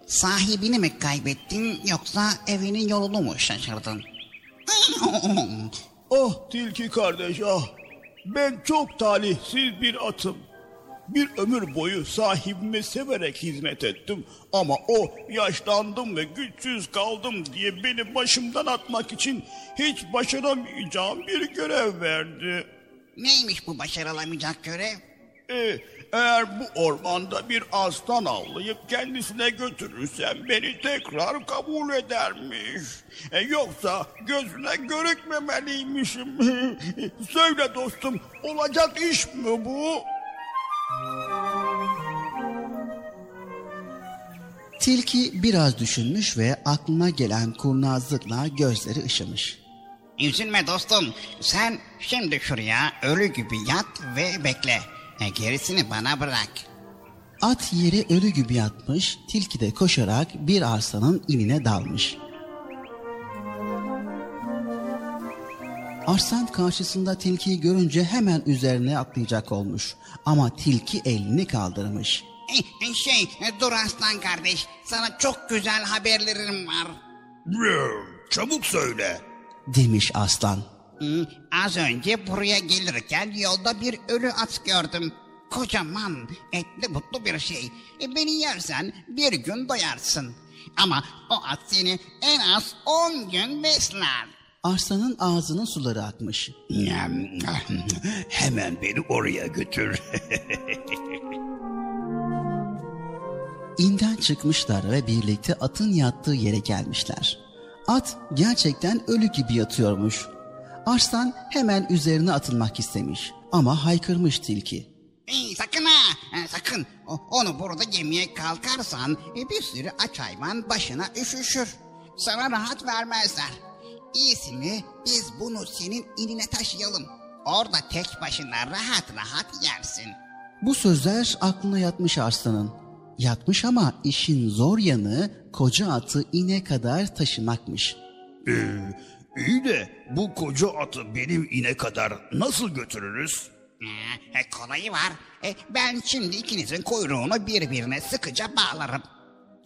Sahibini mi kaybettin yoksa evinin yolunu mu şaşırdın? Ah tilki kardeş ah. Ben çok talihsiz bir atım. Bir ömür boyu sahibimi severek hizmet ettim ama o yaşlandım ve güçsüz kaldım diye beni başımdan atmak için hiç başaramayacağım bir görev verdi. Neymiş bu başarılamayacak görev? Ee, eğer bu ormanda bir aslan avlayıp kendisine götürürsem beni tekrar kabul edermiş. E, yoksa gözüne görükmemeliymişim. Söyle dostum olacak iş mi bu? Tilki biraz düşünmüş ve aklına gelen kurnazlıkla gözleri ışımış. Üzülme dostum. Sen şimdi şuraya ölü gibi yat ve bekle. E, gerisini bana bırak. At yere ölü gibi yatmış, tilki de koşarak bir arslanın inine dalmış. Arslan karşısında tilkiyi görünce hemen üzerine atlayacak olmuş. Ama tilki elini kaldırmış. E, e, şey e, dur aslan kardeş. Sana çok güzel haberlerim var. Çabuk söyle. Demiş aslan. Hı, az önce buraya gelirken yolda bir ölü at gördüm. Kocaman, etli butlu bir şey. E, beni yersen bir gün doyarsın. Ama o at seni en az on gün besler. Arslanın ağzının suları akmış. Hemen beni oraya götür. İnden çıkmışlar ve birlikte atın yattığı yere gelmişler. At gerçekten ölü gibi yatıyormuş. Arslan hemen üzerine atılmak istemiş ama haykırmış tilki. Ey, sakın ha, sakın. O- onu burada yemeye kalkarsan e, bir sürü aç hayvan başına üşüşür. Sana rahat vermezler. İyisi mi biz bunu senin inine taşıyalım. Orada tek başına rahat rahat yersin. Bu sözler aklına yatmış Arslan'ın. Yatmış ama işin zor yanı koca atı ine kadar taşımakmış. Ee, iyi de bu koca atı benim ine kadar nasıl götürürüz? Ee, e, kolayı var. E, ben şimdi ikinizin kuyruğunu birbirine sıkıca bağlarım.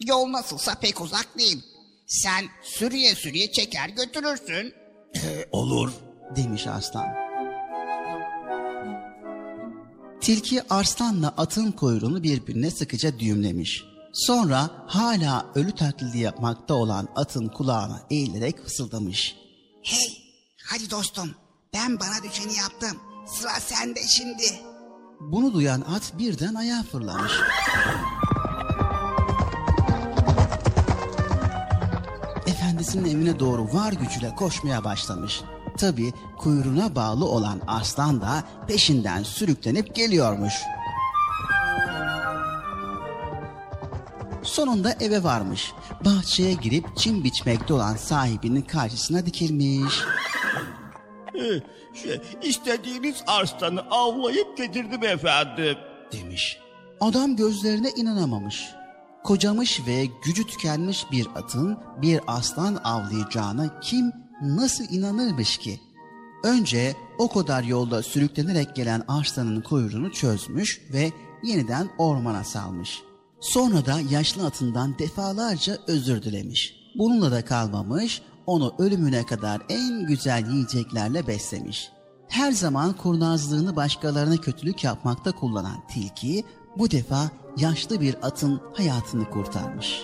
Yol nasılsa pek uzak değil. Sen sürüye sürüye çeker götürürsün. Olur. demiş Arslan. Tilki Arslan'la atın kuyruğunu birbirine sıkıca düğümlemiş. Sonra hala ölü taklidi yapmakta olan atın kulağına eğilerek fısıldamış. Hey, hadi dostum. Ben bana düşeni yaptım. Sıra sende şimdi. Bunu duyan at birden ayağa fırlamış. Efendisinin evine doğru var gücüyle koşmaya başlamış. Tabi kuyruğuna bağlı olan aslan da peşinden sürüklenip geliyormuş. Sonunda eve varmış. Bahçeye girip çim biçmekte olan sahibinin karşısına dikilmiş. Şey, istediğiniz arslanı avlayıp getirdim efendim. demiş. Adam gözlerine inanamamış. Kocamış ve gücü tükenmiş bir atın bir aslan avlayacağına kim nasıl inanırmış ki? Önce o kadar yolda sürüklenerek gelen arslanın kuyruğunu çözmüş ve yeniden ormana salmış. Sonra da yaşlı atından defalarca özür dilemiş. Bununla da kalmamış, onu ölümüne kadar en güzel yiyeceklerle beslemiş. Her zaman kurnazlığını başkalarına kötülük yapmakta kullanan tilki bu defa yaşlı bir atın hayatını kurtarmış.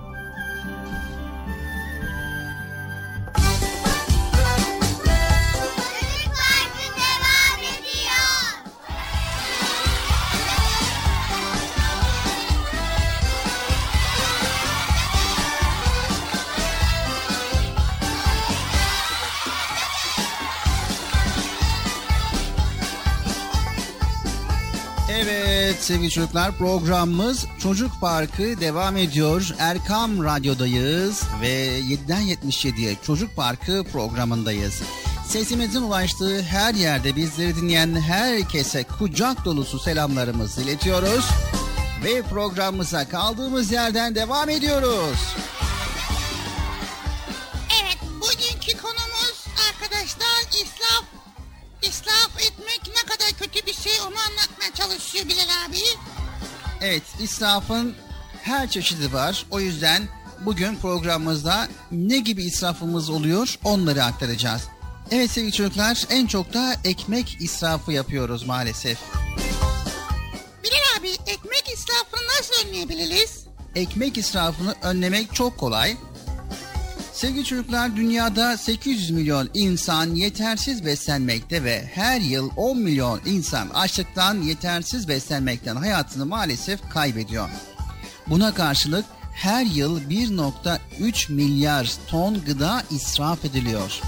Sevgili çocuklar programımız Çocuk Parkı devam ediyor. Erkam Radyo'dayız ve 7'den 77'ye Çocuk Parkı programındayız. Sesimizin ulaştığı her yerde bizleri dinleyen herkese kucak dolusu selamlarımızı iletiyoruz. Ve programımıza kaldığımız yerden devam ediyoruz. Çalışıyor Bilal abi. Evet israfın her çeşidi var. O yüzden bugün programımızda ne gibi israfımız oluyor onları aktaracağız. Evet sevgili çocuklar en çok da ekmek israfı yapıyoruz maalesef. Bilal abi ekmek israfını nasıl önleyebiliriz? Ekmek israfını önlemek çok kolay. Sevgili çocuklar dünyada 800 milyon insan yetersiz beslenmekte ve her yıl 10 milyon insan açlıktan yetersiz beslenmekten hayatını maalesef kaybediyor. Buna karşılık her yıl 1.3 milyar ton gıda israf ediliyor.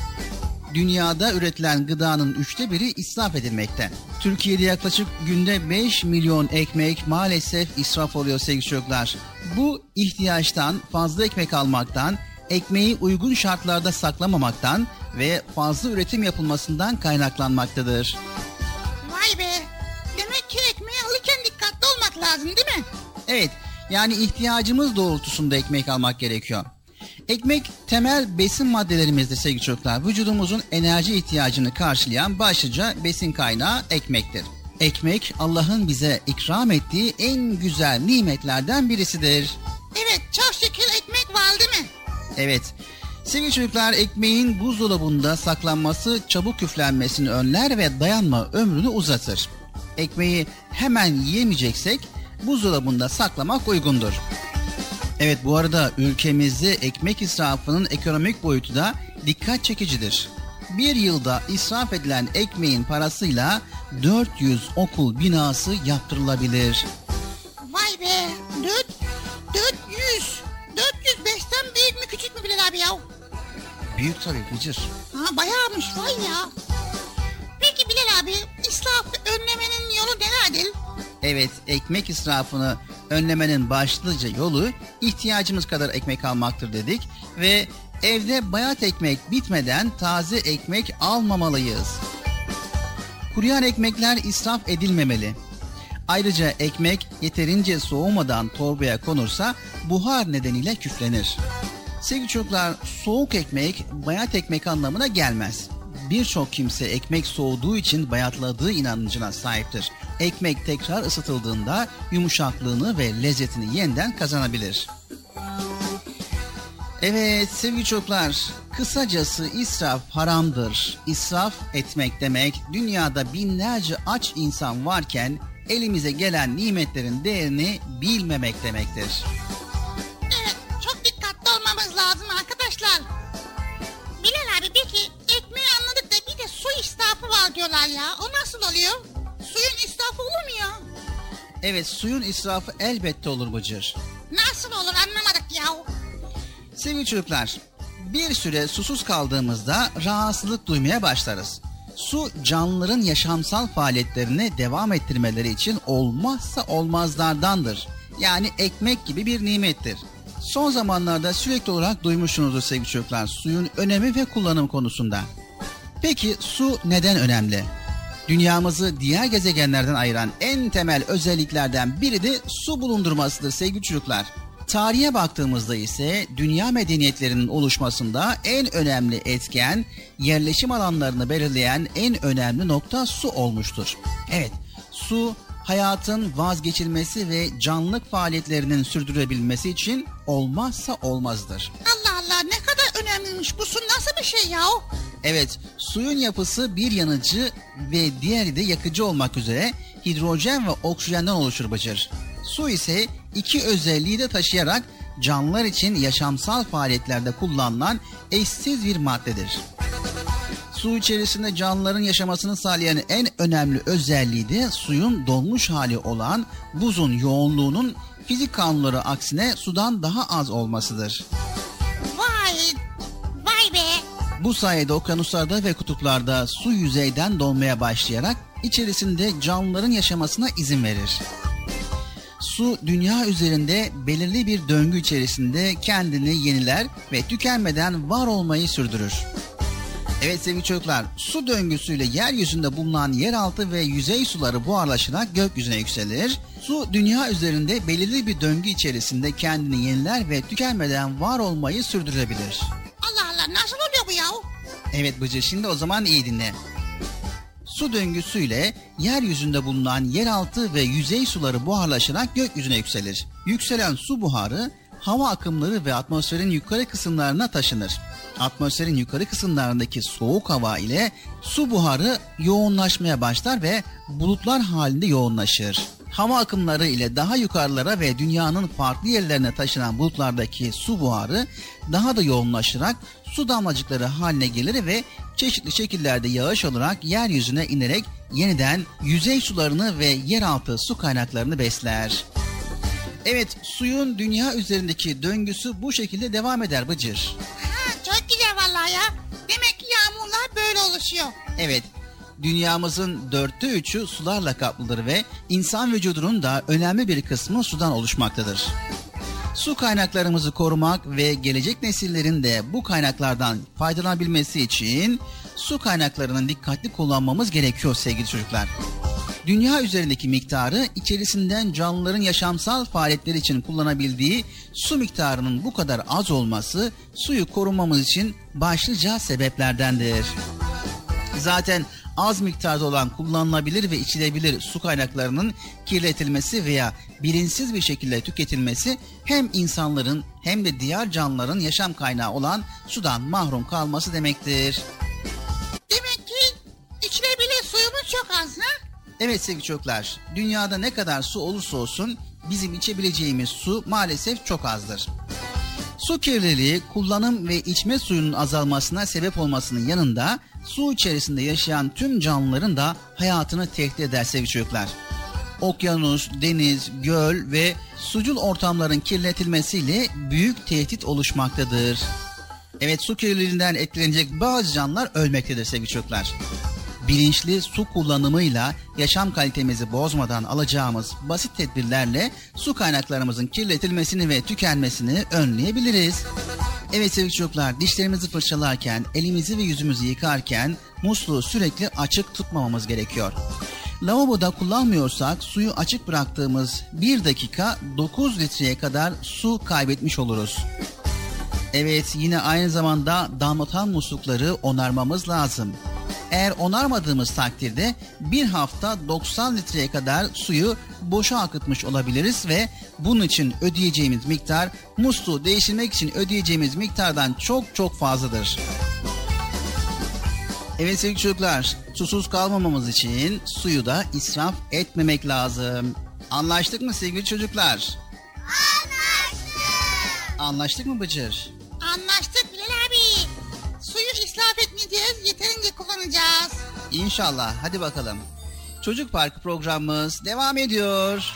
Dünyada üretilen gıdanın üçte biri israf edilmekte. Türkiye'de yaklaşık günde 5 milyon ekmek maalesef israf oluyor sevgili çocuklar. Bu ihtiyaçtan fazla ekmek almaktan, ekmeği uygun şartlarda saklamamaktan ve fazla üretim yapılmasından kaynaklanmaktadır. Vay be. Demek ki ekmeği alırken dikkatli olmak lazım değil mi? Evet, yani ihtiyacımız doğrultusunda ekmek almak gerekiyor. Ekmek temel besin maddelerimizdir sevgili çocuklar. Vücudumuzun enerji ihtiyacını karşılayan başlıca besin kaynağı ekmektir. Ekmek Allah'ın bize ikram ettiği en güzel nimetlerden birisidir. Evet çok şükür ekmek var değil mi? Evet. Sevgili çocuklar ekmeğin buzdolabında saklanması çabuk küflenmesini önler ve dayanma ömrünü uzatır. Ekmeği hemen yiyemeyeceksek buzdolabında saklamak uygundur. Evet bu arada ülkemizde ekmek israfının ekonomik boyutu da dikkat çekicidir. Bir yılda israf edilen ekmeğin parasıyla 400 okul binası yaptırılabilir. Vay be. Dört, 400. 405'ten büyük mü küçük mü Bilal abi ya? Büyük tabii Bıcır. Ha bayağımış vay ya. Peki Bilal abi israfı önlemenin yolu nelerdir? Evet, ekmek israfını önlemenin başlıca yolu ihtiyacımız kadar ekmek almaktır dedik ve evde bayat ekmek bitmeden taze ekmek almamalıyız. Kuruyan ekmekler israf edilmemeli. Ayrıca ekmek yeterince soğumadan torbaya konursa buhar nedeniyle küflenir. Sevgili çocuklar, soğuk ekmek bayat ekmek anlamına gelmez. Birçok kimse ekmek soğuduğu için bayatladığı inancına sahiptir. Ekmek tekrar ısıtıldığında yumuşaklığını ve lezzetini yeniden kazanabilir. Evet sevgili çocuklar, kısacası israf haramdır. İsraf etmek demek dünyada binlerce aç insan varken elimize gelen nimetlerin değerini bilmemek demektir. Evet çok dikkatli olmamız lazım arkadaşlar. Bilal abi peki ekmeği anladık da bir de su israfı var diyorlar ya. O nasıl oluyor? Suyun israfı olur mu ya? Evet suyun israfı elbette olur Bıcır. Nasıl olur anlamadık ya. Sevgili çocuklar, bir süre susuz kaldığımızda rahatsızlık duymaya başlarız. Su canlıların yaşamsal faaliyetlerini devam ettirmeleri için olmazsa olmazlardandır. Yani ekmek gibi bir nimettir. Son zamanlarda sürekli olarak duymuşsunuzdur sevgili çocuklar suyun önemi ve kullanım konusunda. Peki su neden önemli? Dünyamızı diğer gezegenlerden ayıran en temel özelliklerden biri de su bulundurmasıdır sevgili çocuklar. Tarihe baktığımızda ise dünya medeniyetlerinin oluşmasında en önemli etken, yerleşim alanlarını belirleyen en önemli nokta su olmuştur. Evet, su hayatın vazgeçilmesi ve canlılık faaliyetlerinin sürdürülebilmesi için olmazsa olmazdır. Allah Allah ne kadar önemliymiş bu su nasıl bir şey ya? Evet, suyun yapısı bir yanıcı ve diğeri de yakıcı olmak üzere hidrojen ve oksijenden oluşur Bıcır. Su ise iki özelliği de taşıyarak canlılar için yaşamsal faaliyetlerde kullanılan eşsiz bir maddedir. Su içerisinde canlıların yaşamasını sağlayan en önemli özelliği de suyun donmuş hali olan buzun yoğunluğunun fizik kanunları aksine sudan daha az olmasıdır. Vay, vay be. Bu sayede okyanuslarda ve kutuplarda su yüzeyden donmaya başlayarak içerisinde canlıların yaşamasına izin verir. Su dünya üzerinde belirli bir döngü içerisinde kendini yeniler ve tükenmeden var olmayı sürdürür. Evet sevgili çocuklar, su döngüsüyle yeryüzünde bulunan yeraltı ve yüzey suları buharlaşarak gökyüzüne yükselir. Su dünya üzerinde belirli bir döngü içerisinde kendini yeniler ve tükenmeden var olmayı sürdürebilir. Allah Allah nasıl oluyor bu ya? Evet Bıcır şimdi o zaman iyi dinle. Su döngüsüyle yeryüzünde bulunan yeraltı ve yüzey suları buharlaşarak gökyüzüne yükselir. Yükselen su buharı hava akımları ve atmosferin yukarı kısımlarına taşınır. Atmosferin yukarı kısımlarındaki soğuk hava ile su buharı yoğunlaşmaya başlar ve bulutlar halinde yoğunlaşır. Hava akımları ile daha yukarılara ve dünyanın farklı yerlerine taşınan bulutlardaki su buharı daha da yoğunlaşarak su damlacıkları haline gelir ve çeşitli şekillerde yağış olarak yeryüzüne inerek yeniden yüzey sularını ve yeraltı su kaynaklarını besler. Evet, suyun dünya üzerindeki döngüsü bu şekilde devam eder Bıcır. Ha, çok güzel vallahi ya. Demek ki yağmurlar böyle oluşuyor. Evet, dünyamızın dörtte üçü sularla kaplıdır ve insan vücudunun da önemli bir kısmı sudan oluşmaktadır. Su kaynaklarımızı korumak ve gelecek nesillerin de bu kaynaklardan faydalanabilmesi için su kaynaklarının dikkatli kullanmamız gerekiyor sevgili çocuklar. Dünya üzerindeki miktarı içerisinden canlıların yaşamsal faaliyetleri için kullanabildiği su miktarının bu kadar az olması suyu korumamız için başlıca sebeplerdendir. Zaten az miktarda olan kullanılabilir ve içilebilir su kaynaklarının kirletilmesi veya bilinçsiz bir şekilde tüketilmesi hem insanların hem de diğer canlıların yaşam kaynağı olan sudan mahrum kalması demektir. Demek ki içilebilir suyumuz çok az ha? Evet sevgili çocuklar, dünyada ne kadar su olursa olsun bizim içebileceğimiz su maalesef çok azdır. Su kirliliği kullanım ve içme suyunun azalmasına sebep olmasının yanında su içerisinde yaşayan tüm canlıların da hayatını tehdit eder sevgili çocuklar. Okyanus, deniz, göl ve sucul ortamların kirletilmesiyle büyük tehdit oluşmaktadır. Evet su kirliliğinden etkilenecek bazı canlılar ölmektedir sevgili çocuklar. Bilinçli su kullanımıyla yaşam kalitemizi bozmadan alacağımız basit tedbirlerle su kaynaklarımızın kirletilmesini ve tükenmesini önleyebiliriz. Evet sevgili çocuklar dişlerimizi fırçalarken, elimizi ve yüzümüzü yıkarken musluğu sürekli açık tutmamamız gerekiyor. Lavaboda kullanmıyorsak suyu açık bıraktığımız 1 dakika 9 litreye kadar su kaybetmiş oluruz. Evet yine aynı zamanda damlatan muslukları onarmamız lazım. Eğer onarmadığımız takdirde bir hafta 90 litreye kadar suyu boşa akıtmış olabiliriz ve bunun için ödeyeceğimiz miktar musluğu değiştirmek için ödeyeceğimiz miktardan çok çok fazladır. Evet sevgili çocuklar, susuz kalmamamız için suyu da israf etmemek lazım. Anlaştık mı sevgili çocuklar? Anlaştık. Anlaştık mı Bıcır? Anlaştık Bilal abi. Suyu israf etmeyeceğiz, yeterince kullanacağız. İnşallah. Hadi bakalım. Çocuk Parkı programımız devam ediyor.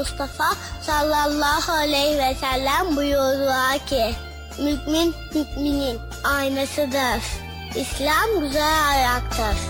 Mustafa sallallahu aleyhi ve sellem buyurdular ki Mümin müminin aynasıdır. İslam güzel ayaktır.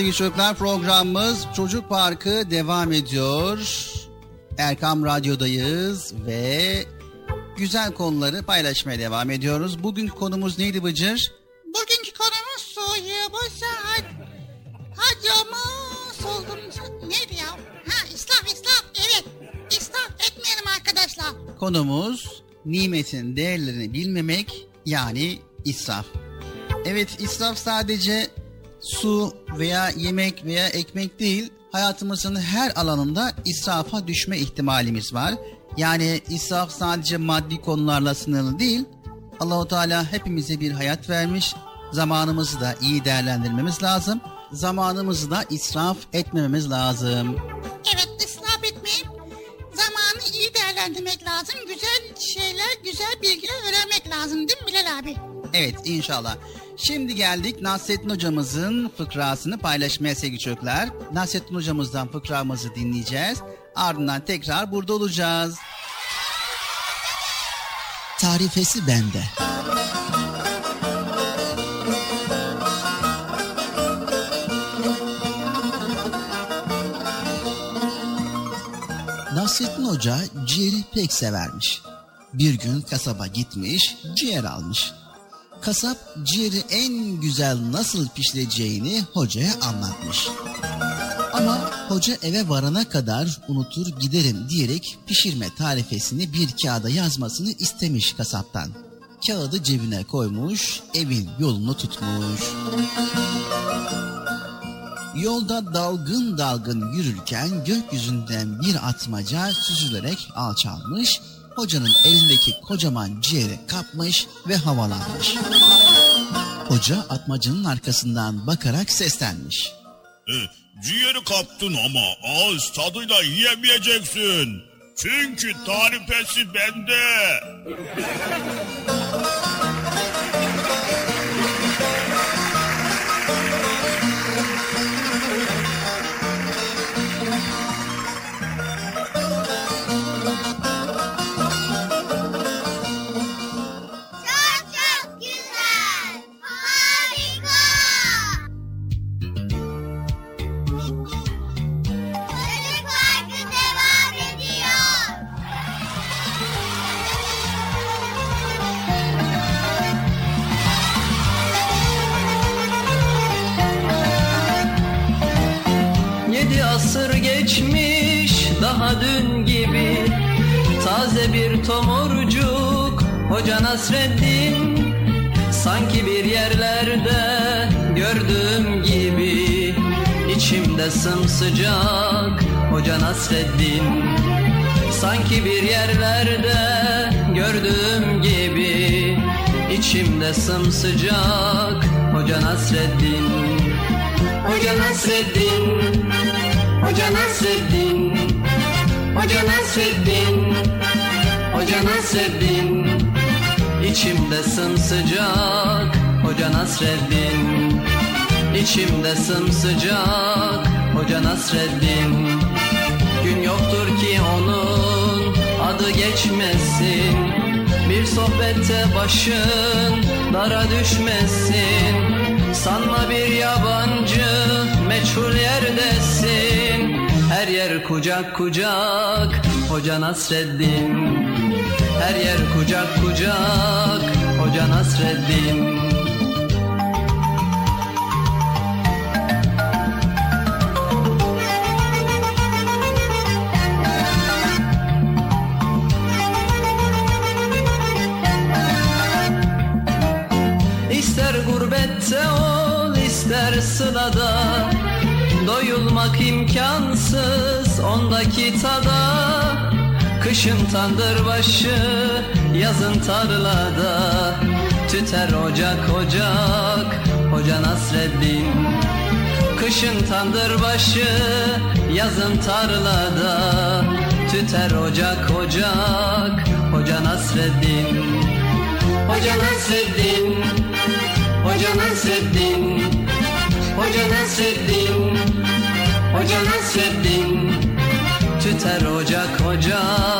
Sevgili çocuklar programımız Çocuk Parkı devam ediyor. Erkam Radyo'dayız ve güzel konuları paylaşmaya devam ediyoruz. Bugünkü konumuz neydi Bıcır? Bugünkü konumuz suyu bu saat. Hacımı soldum. Neydi ya? Ha israf israf evet. İsraf etmeyelim arkadaşlar. Konumuz nimetin değerlerini bilmemek yani israf. Evet israf sadece su veya yemek veya ekmek değil hayatımızın her alanında israfa düşme ihtimalimiz var. Yani israf sadece maddi konularla sınırlı değil. Allahu Teala hepimize bir hayat vermiş. Zamanımızı da iyi değerlendirmemiz lazım. Zamanımızı da israf etmememiz lazım. Evet israf etmeyip zamanı iyi değerlendirmek lazım. Güzel şeyler, güzel bilgiler öğrenmek lazım değil mi Bilal abi? Evet inşallah. Şimdi geldik Nasrettin hocamızın fıkrasını paylaşmaya sevgili çocuklar. Nasrettin hocamızdan fıkramızı dinleyeceğiz. Ardından tekrar burada olacağız. Tarifesi bende. Nasrettin Hoca ciğeri pek severmiş. Bir gün kasaba gitmiş, ciğer almış. Kasap ciğeri en güzel nasıl pişireceğini hocaya anlatmış. Ama hoca eve varana kadar unutur giderim diyerek pişirme tarifesini bir kağıda yazmasını istemiş kasaptan. Kağıdı cebine koymuş, evin yolunu tutmuş. Yolda dalgın dalgın yürürken gökyüzünden bir atmaca süzülerek alçalmış, hocanın elindeki kocaman ciğeri kapmış ve havalanmış. Hoca atmacının arkasından bakarak seslenmiş. E, ciğeri kaptın ama ağız tadıyla yiyemeyeceksin. Çünkü tarifesi bende. Hoca Nasreddin Sanki bir yerlerde gördüğüm gibi İçimde sımsıcak Hoca Nasreddin Sanki bir yerlerde gördüğüm gibi içimde sımsıcak Hoca Nasreddin Hoca Nasreddin Hoca Nasreddin Hoca Nasreddin Hoca Nasreddin İçimde sımsıcak Hoca Nasreddin. İçimde sımsıcak Hoca Nasreddin. Gün yoktur ki onun adı geçmesin. Bir sohbette başın dara düşmesin. Sanma bir yabancı meçhul yerdesin. Her yer kucak kucak Hoca Nasreddin Her yer kucak kucak Hoca Nasreddin. İster gurbette ol ister sılada Doyulmak imkansız ondaki tada Kışın tandır başı yazın tarlada. Tüter ocak ocak Hoca Nasreddin. Kışın tandır başı yazın tarlada. Tüter ocak ocak Hoca Nasreddin. Hoca Nasreddin Hoca Nasreddin. Hoca Nasreddin Hoca Nasreddin. Tüter ocak ocak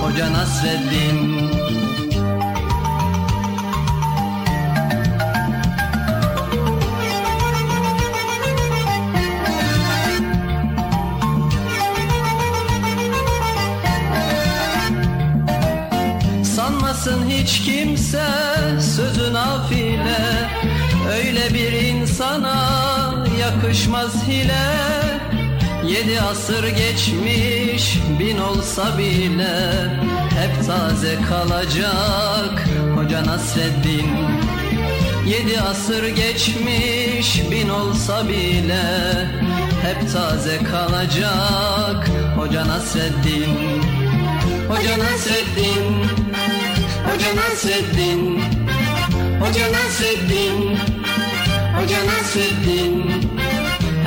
Hoca Nasreddin. Sanmasın hiç kimse sözün afile Öyle bir insana yakışmaz hile Yedi asır geçmiş bin olsa bile Hep taze kalacak Hoca Nasreddin. Yedi asır geçmiş bin olsa bile Hep taze kalacak Hoca Nasreddin. Hoca Nasreddin. Hoca Nasreddin. Hoca Nasreddin. Hoca Nasreddin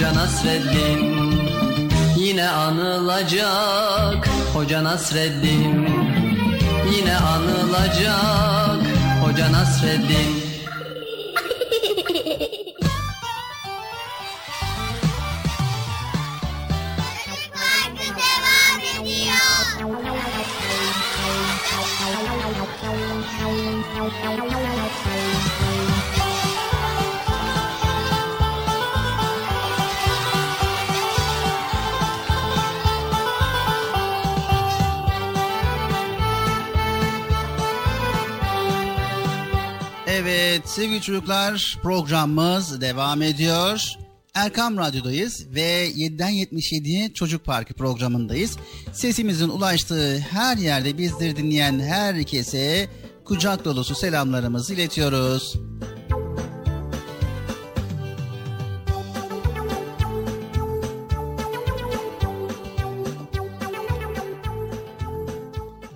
Hoca Nasreddin. Yine anılacak Hoca Nasreddin. Yine anılacak Hoca Nasreddin. Devam ediyor. Evet sevgili çocuklar programımız devam ediyor. Erkam Radyo'dayız ve 7'den 77'ye Çocuk Parkı programındayız. Sesimizin ulaştığı her yerde bizleri dinleyen herkese kucak dolusu selamlarımızı iletiyoruz.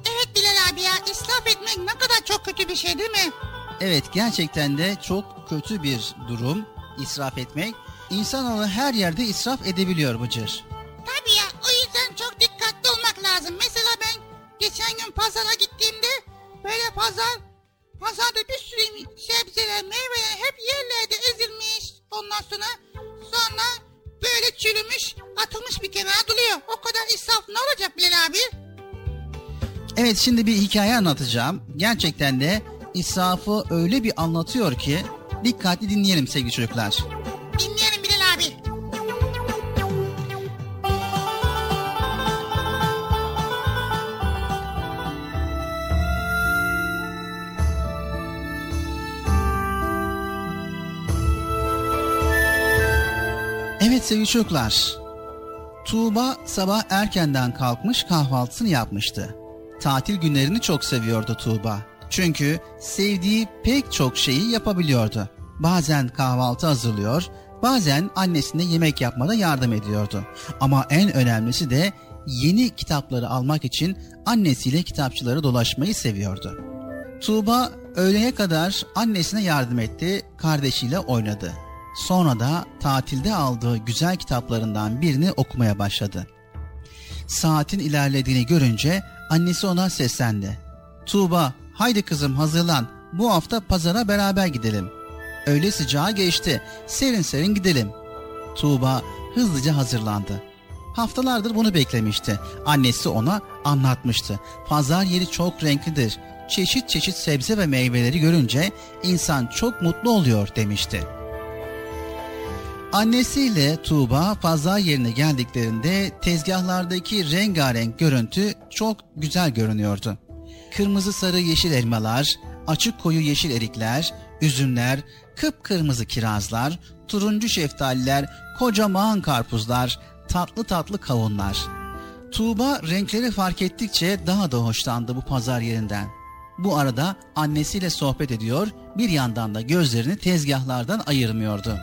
Evet Bilal abi ya israf etmek ne kadar çok kötü bir şey değil mi? Evet gerçekten de çok kötü bir durum israf etmek. İnsanoğlu her yerde israf edebiliyor Bıcır. Tabii ya o yüzden çok dikkatli olmak lazım. Mesela ben geçen gün pazara gittiğimde böyle pazar Pazarda bir sürü sebzeler, meyveler hep yerlerde ezilmiş. Ondan sonra sonra böyle çürümüş, atılmış bir kenara duruyor. O kadar israf ne olacak Bilal abi? Evet şimdi bir hikaye anlatacağım. Gerçekten de israfı öyle bir anlatıyor ki dikkatli dinleyelim sevgili çocuklar. Dinleyelim Bilal abi. Evet sevgili çocuklar. Tuğba sabah erkenden kalkmış kahvaltısını yapmıştı. Tatil günlerini çok seviyordu Tuğba. Çünkü sevdiği pek çok şeyi yapabiliyordu. Bazen kahvaltı hazırlıyor, bazen annesine yemek yapmada yardım ediyordu. Ama en önemlisi de yeni kitapları almak için annesiyle kitapçıları dolaşmayı seviyordu. Tuğba öğleye kadar annesine yardım etti, kardeşiyle oynadı. Sonra da tatilde aldığı güzel kitaplarından birini okumaya başladı. Saatin ilerlediğini görünce annesi ona seslendi. Tuğba, haydi kızım hazırlan, bu hafta pazara beraber gidelim. Öğle sıcağı geçti, serin serin gidelim. Tuğba hızlıca hazırlandı. Haftalardır bunu beklemişti. Annesi ona anlatmıştı. Pazar yeri çok renklidir. Çeşit çeşit sebze ve meyveleri görünce insan çok mutlu oluyor demişti. Annesiyle Tuğba pazar yerine geldiklerinde tezgahlardaki rengarenk görüntü çok güzel görünüyordu. Kırmızı sarı yeşil elmalar, açık koyu yeşil erikler, üzümler, kıpkırmızı kirazlar, turuncu şeftaliler, kocaman karpuzlar, tatlı tatlı kavunlar. Tuğba renkleri fark ettikçe daha da hoşlandı bu pazar yerinden. Bu arada annesiyle sohbet ediyor, bir yandan da gözlerini tezgahlardan ayırmıyordu.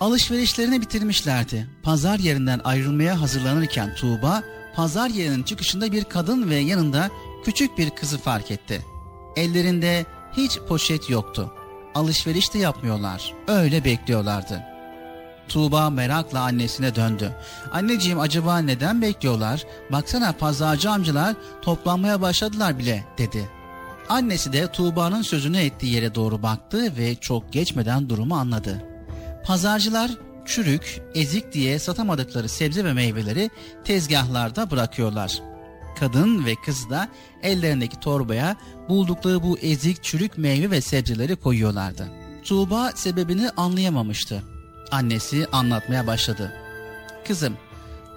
Alışverişlerini bitirmişlerdi. Pazar yerinden ayrılmaya hazırlanırken Tuğba, pazar yerinin çıkışında bir kadın ve yanında küçük bir kızı fark etti. Ellerinde hiç poşet yoktu. Alışveriş de yapmıyorlar. Öyle bekliyorlardı. Tuğba merakla annesine döndü. Anneciğim acaba neden bekliyorlar? Baksana pazarcı amcalar toplanmaya başladılar bile dedi. Annesi de Tuğba'nın sözünü ettiği yere doğru baktı ve çok geçmeden durumu anladı. Pazarcılar çürük, ezik diye satamadıkları sebze ve meyveleri tezgahlarda bırakıyorlar. Kadın ve kız da ellerindeki torbaya buldukları bu ezik çürük meyve ve sebzeleri koyuyorlardı. Tuğba sebebini anlayamamıştı. Annesi anlatmaya başladı. Kızım,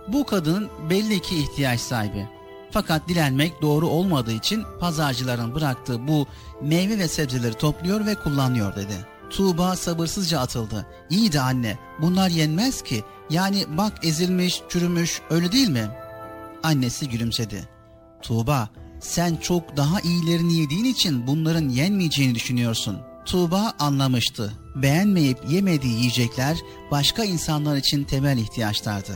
bu kadın belli ki ihtiyaç sahibi. Fakat dilenmek doğru olmadığı için pazarcıların bıraktığı bu meyve ve sebzeleri topluyor ve kullanıyor dedi. Tuğba sabırsızca atıldı. İyi de anne bunlar yenmez ki. Yani bak ezilmiş, çürümüş öyle değil mi? Annesi gülümsedi. Tuğba sen çok daha iyilerini yediğin için bunların yenmeyeceğini düşünüyorsun. Tuğba anlamıştı. Beğenmeyip yemediği yiyecekler başka insanlar için temel ihtiyaçlardı.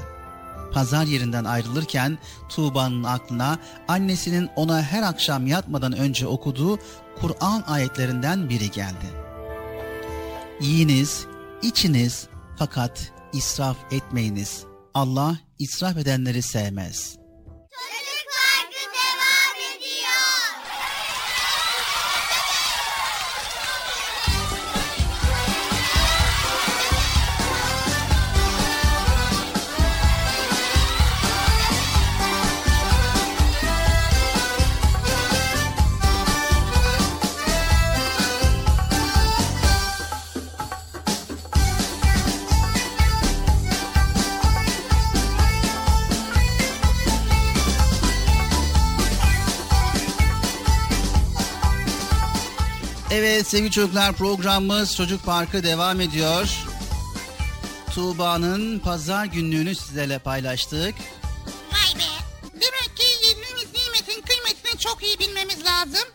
Pazar yerinden ayrılırken Tuğba'nın aklına annesinin ona her akşam yatmadan önce okuduğu Kur'an ayetlerinden biri geldi. Yiyiniz, içiniz fakat israf etmeyiniz. Allah israf edenleri sevmez. Evet sevgili çocuklar programımız Çocuk Parkı devam ediyor. Tuğba'nın pazar günlüğünü sizlerle paylaştık. Vay be. Demek ki yediğimiz nimetin kıymetini çok iyi bilmemiz lazım.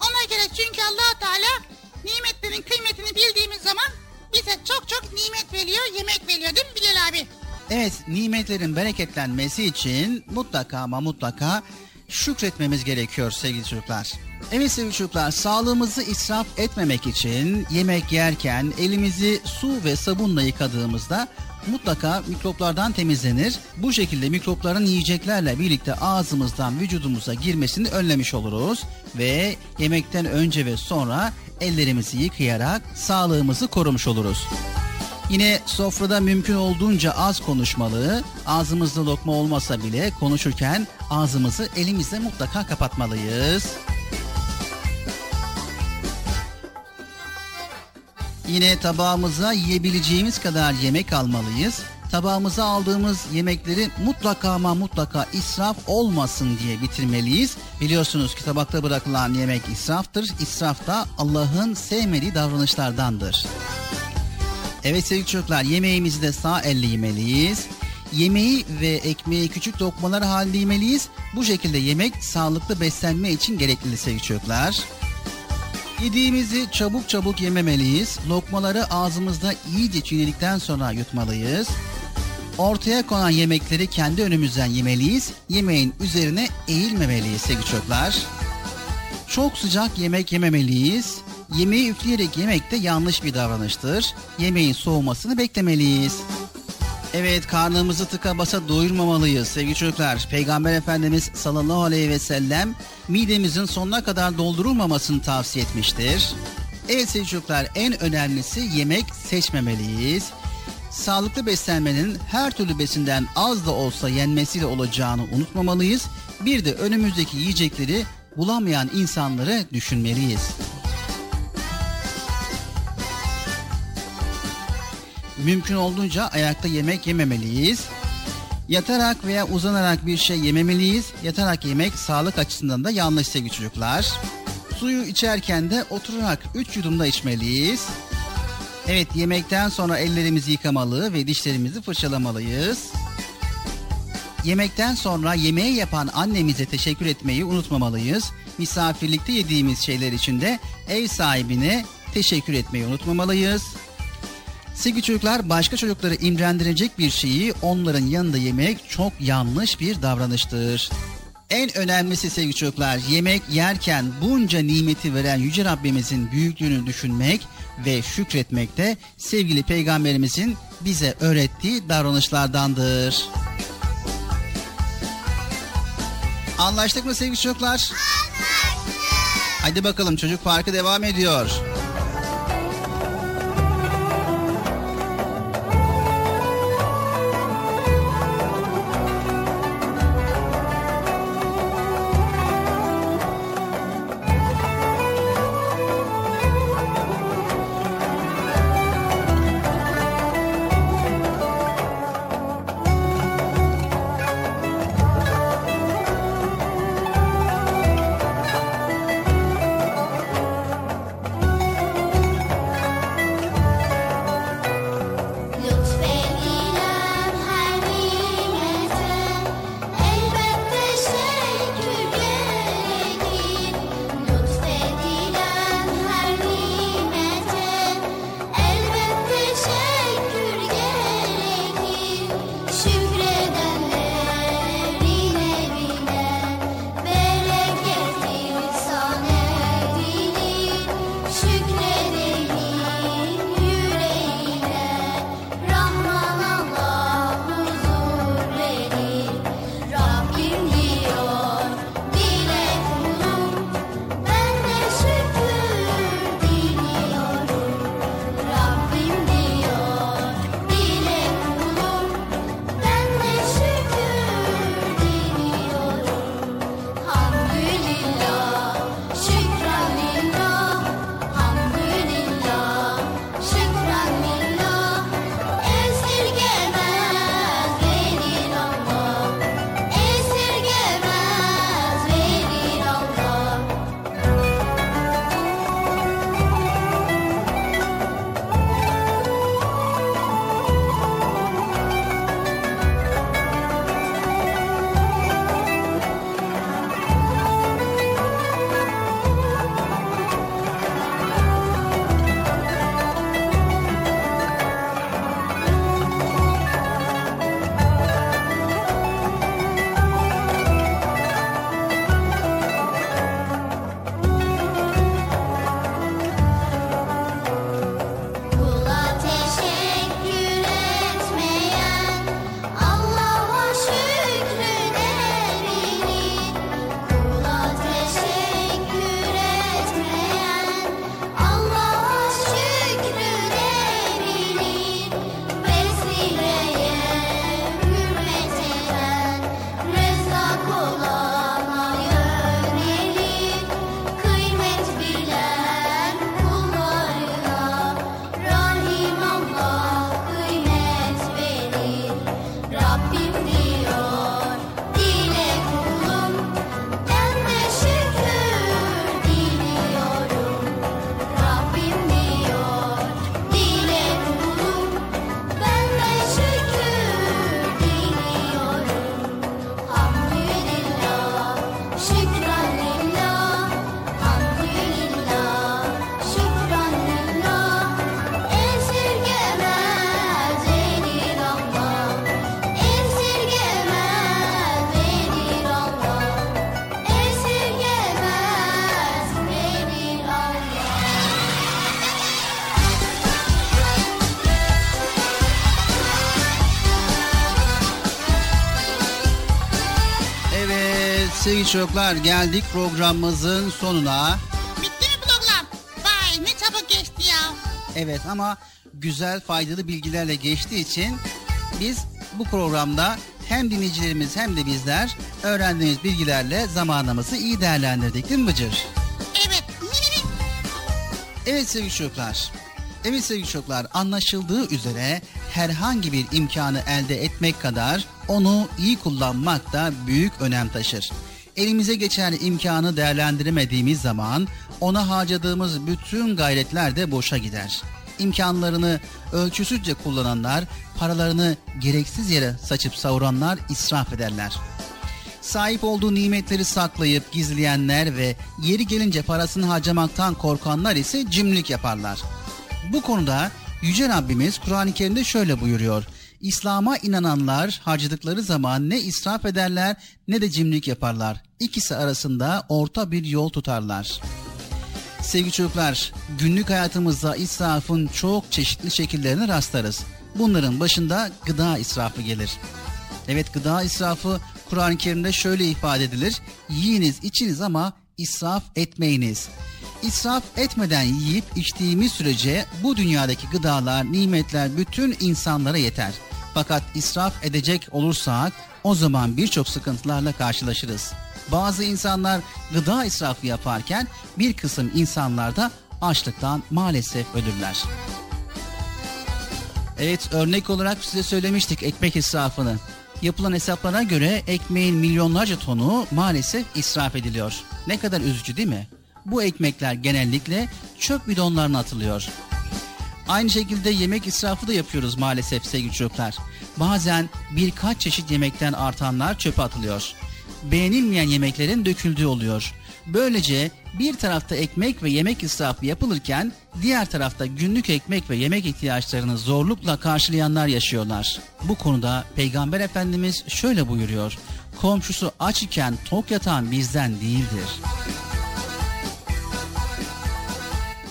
Ona göre çünkü allah Teala nimetlerin kıymetini bildiğimiz zaman bize çok çok nimet veriyor, yemek veriyor değil mi Bilal abi? Evet nimetlerin bereketlenmesi için mutlaka ama mutlaka şükretmemiz gerekiyor sevgili çocuklar. Evet sevgili çocuklar sağlığımızı israf etmemek için yemek yerken elimizi su ve sabunla yıkadığımızda mutlaka mikroplardan temizlenir. Bu şekilde mikropların yiyeceklerle birlikte ağzımızdan vücudumuza girmesini önlemiş oluruz ve yemekten önce ve sonra ellerimizi yıkayarak sağlığımızı korumuş oluruz. Yine sofrada mümkün olduğunca az konuşmalı, ağzımızda lokma olmasa bile konuşurken ağzımızı elimizle mutlaka kapatmalıyız. Yine tabağımıza yiyebileceğimiz kadar yemek almalıyız. Tabağımıza aldığımız yemekleri mutlaka ama mutlaka israf olmasın diye bitirmeliyiz. Biliyorsunuz ki tabakta bırakılan yemek israftır. İsraf da Allah'ın sevmediği davranışlardandır. Evet sevgili çocuklar yemeğimizi de sağ elle yemeliyiz. Yemeği ve ekmeği küçük lokmalar halinde yemeliyiz. Bu şekilde yemek sağlıklı beslenme için gerekli sevgili çocuklar. Yediğimizi çabuk çabuk yememeliyiz. Lokmaları ağzımızda iyice çiğnedikten sonra yutmalıyız. Ortaya konan yemekleri kendi önümüzden yemeliyiz. Yemeğin üzerine eğilmemeliyiz sevgili çocuklar. Çok sıcak yemek yememeliyiz. Yemeği üfleyerek yemek de yanlış bir davranıştır. Yemeğin soğumasını beklemeliyiz. Evet karnımızı tıka basa doyurmamalıyız sevgili çocuklar. Peygamber Efendimiz sallallahu aleyhi ve sellem midemizin sonuna kadar doldurulmamasını tavsiye etmiştir. Evet sevgili çocuklar en önemlisi yemek seçmemeliyiz. Sağlıklı beslenmenin her türlü besinden az da olsa yenmesiyle olacağını unutmamalıyız. Bir de önümüzdeki yiyecekleri bulamayan insanları düşünmeliyiz. Mümkün olduğunca ayakta yemek yememeliyiz. Yatarak veya uzanarak bir şey yememeliyiz. Yatarak yemek sağlık açısından da yanlış sevgili çocuklar. Suyu içerken de oturarak 3 yudumda içmeliyiz. Evet yemekten sonra ellerimizi yıkamalı ve dişlerimizi fırçalamalıyız. Yemekten sonra yemeği yapan annemize teşekkür etmeyi unutmamalıyız. Misafirlikte yediğimiz şeyler için de ev sahibine teşekkür etmeyi unutmamalıyız. Sevgili çocuklar başka çocukları imrendirecek bir şeyi onların yanında yemek çok yanlış bir davranıştır. En önemlisi sevgili çocuklar yemek yerken bunca nimeti veren Yüce Rabbimizin büyüklüğünü düşünmek ve şükretmek de sevgili peygamberimizin bize öğrettiği davranışlardandır. Anlaştık mı sevgili çocuklar? Anlaştık. Hadi bakalım çocuk parkı devam ediyor. Sevgili çocuklar geldik programımızın sonuna. Bitti mi program? Vay ne çabuk geçti ya. Evet ama güzel faydalı bilgilerle geçtiği için biz bu programda hem dinleyicilerimiz hem de bizler öğrendiğimiz bilgilerle zamanımızı iyi değerlendirdik değil mi Bıcır? Evet. evet sevgili çocuklar. Evet sevgili çocuklar anlaşıldığı üzere herhangi bir imkanı elde etmek kadar onu iyi kullanmak da büyük önem taşır. Elimize geçen imkanı değerlendiremediğimiz zaman ona harcadığımız bütün gayretler de boşa gider. İmkanlarını ölçüsüzce kullananlar, paralarını gereksiz yere saçıp savuranlar israf ederler. Sahip olduğu nimetleri saklayıp gizleyenler ve yeri gelince parasını harcamaktan korkanlar ise cimrilik yaparlar. Bu konuda Yüce Rabbimiz Kur'an-ı Kerim'de şöyle buyuruyor. İslam'a inananlar harcadıkları zaman ne israf ederler ne de cimrilik yaparlar. İkisi arasında orta bir yol tutarlar. Sevgili çocuklar, günlük hayatımızda israfın çok çeşitli şekillerine rastlarız. Bunların başında gıda israfı gelir. Evet gıda israfı Kur'an-ı Kerim'de şöyle ifade edilir. Yiyiniz içiniz ama israf etmeyiniz. İsraf etmeden yiyip içtiğimiz sürece bu dünyadaki gıdalar, nimetler bütün insanlara yeter. Fakat israf edecek olursak o zaman birçok sıkıntılarla karşılaşırız. Bazı insanlar gıda israfı yaparken bir kısım insanlar da açlıktan maalesef ölürler. Evet örnek olarak size söylemiştik ekmek israfını. Yapılan hesaplara göre ekmeğin milyonlarca tonu maalesef israf ediliyor. Ne kadar üzücü değil mi? Bu ekmekler genellikle çöp bidonlarına atılıyor. Aynı şekilde yemek israfı da yapıyoruz maalesef sevgili çocuklar. Bazen birkaç çeşit yemekten artanlar çöpe atılıyor. Beğenilmeyen yemeklerin döküldüğü oluyor. Böylece bir tarafta ekmek ve yemek israfı yapılırken diğer tarafta günlük ekmek ve yemek ihtiyaçlarını zorlukla karşılayanlar yaşıyorlar. Bu konuda Peygamber Efendimiz şöyle buyuruyor. Komşusu aç iken tok yatan bizden değildir.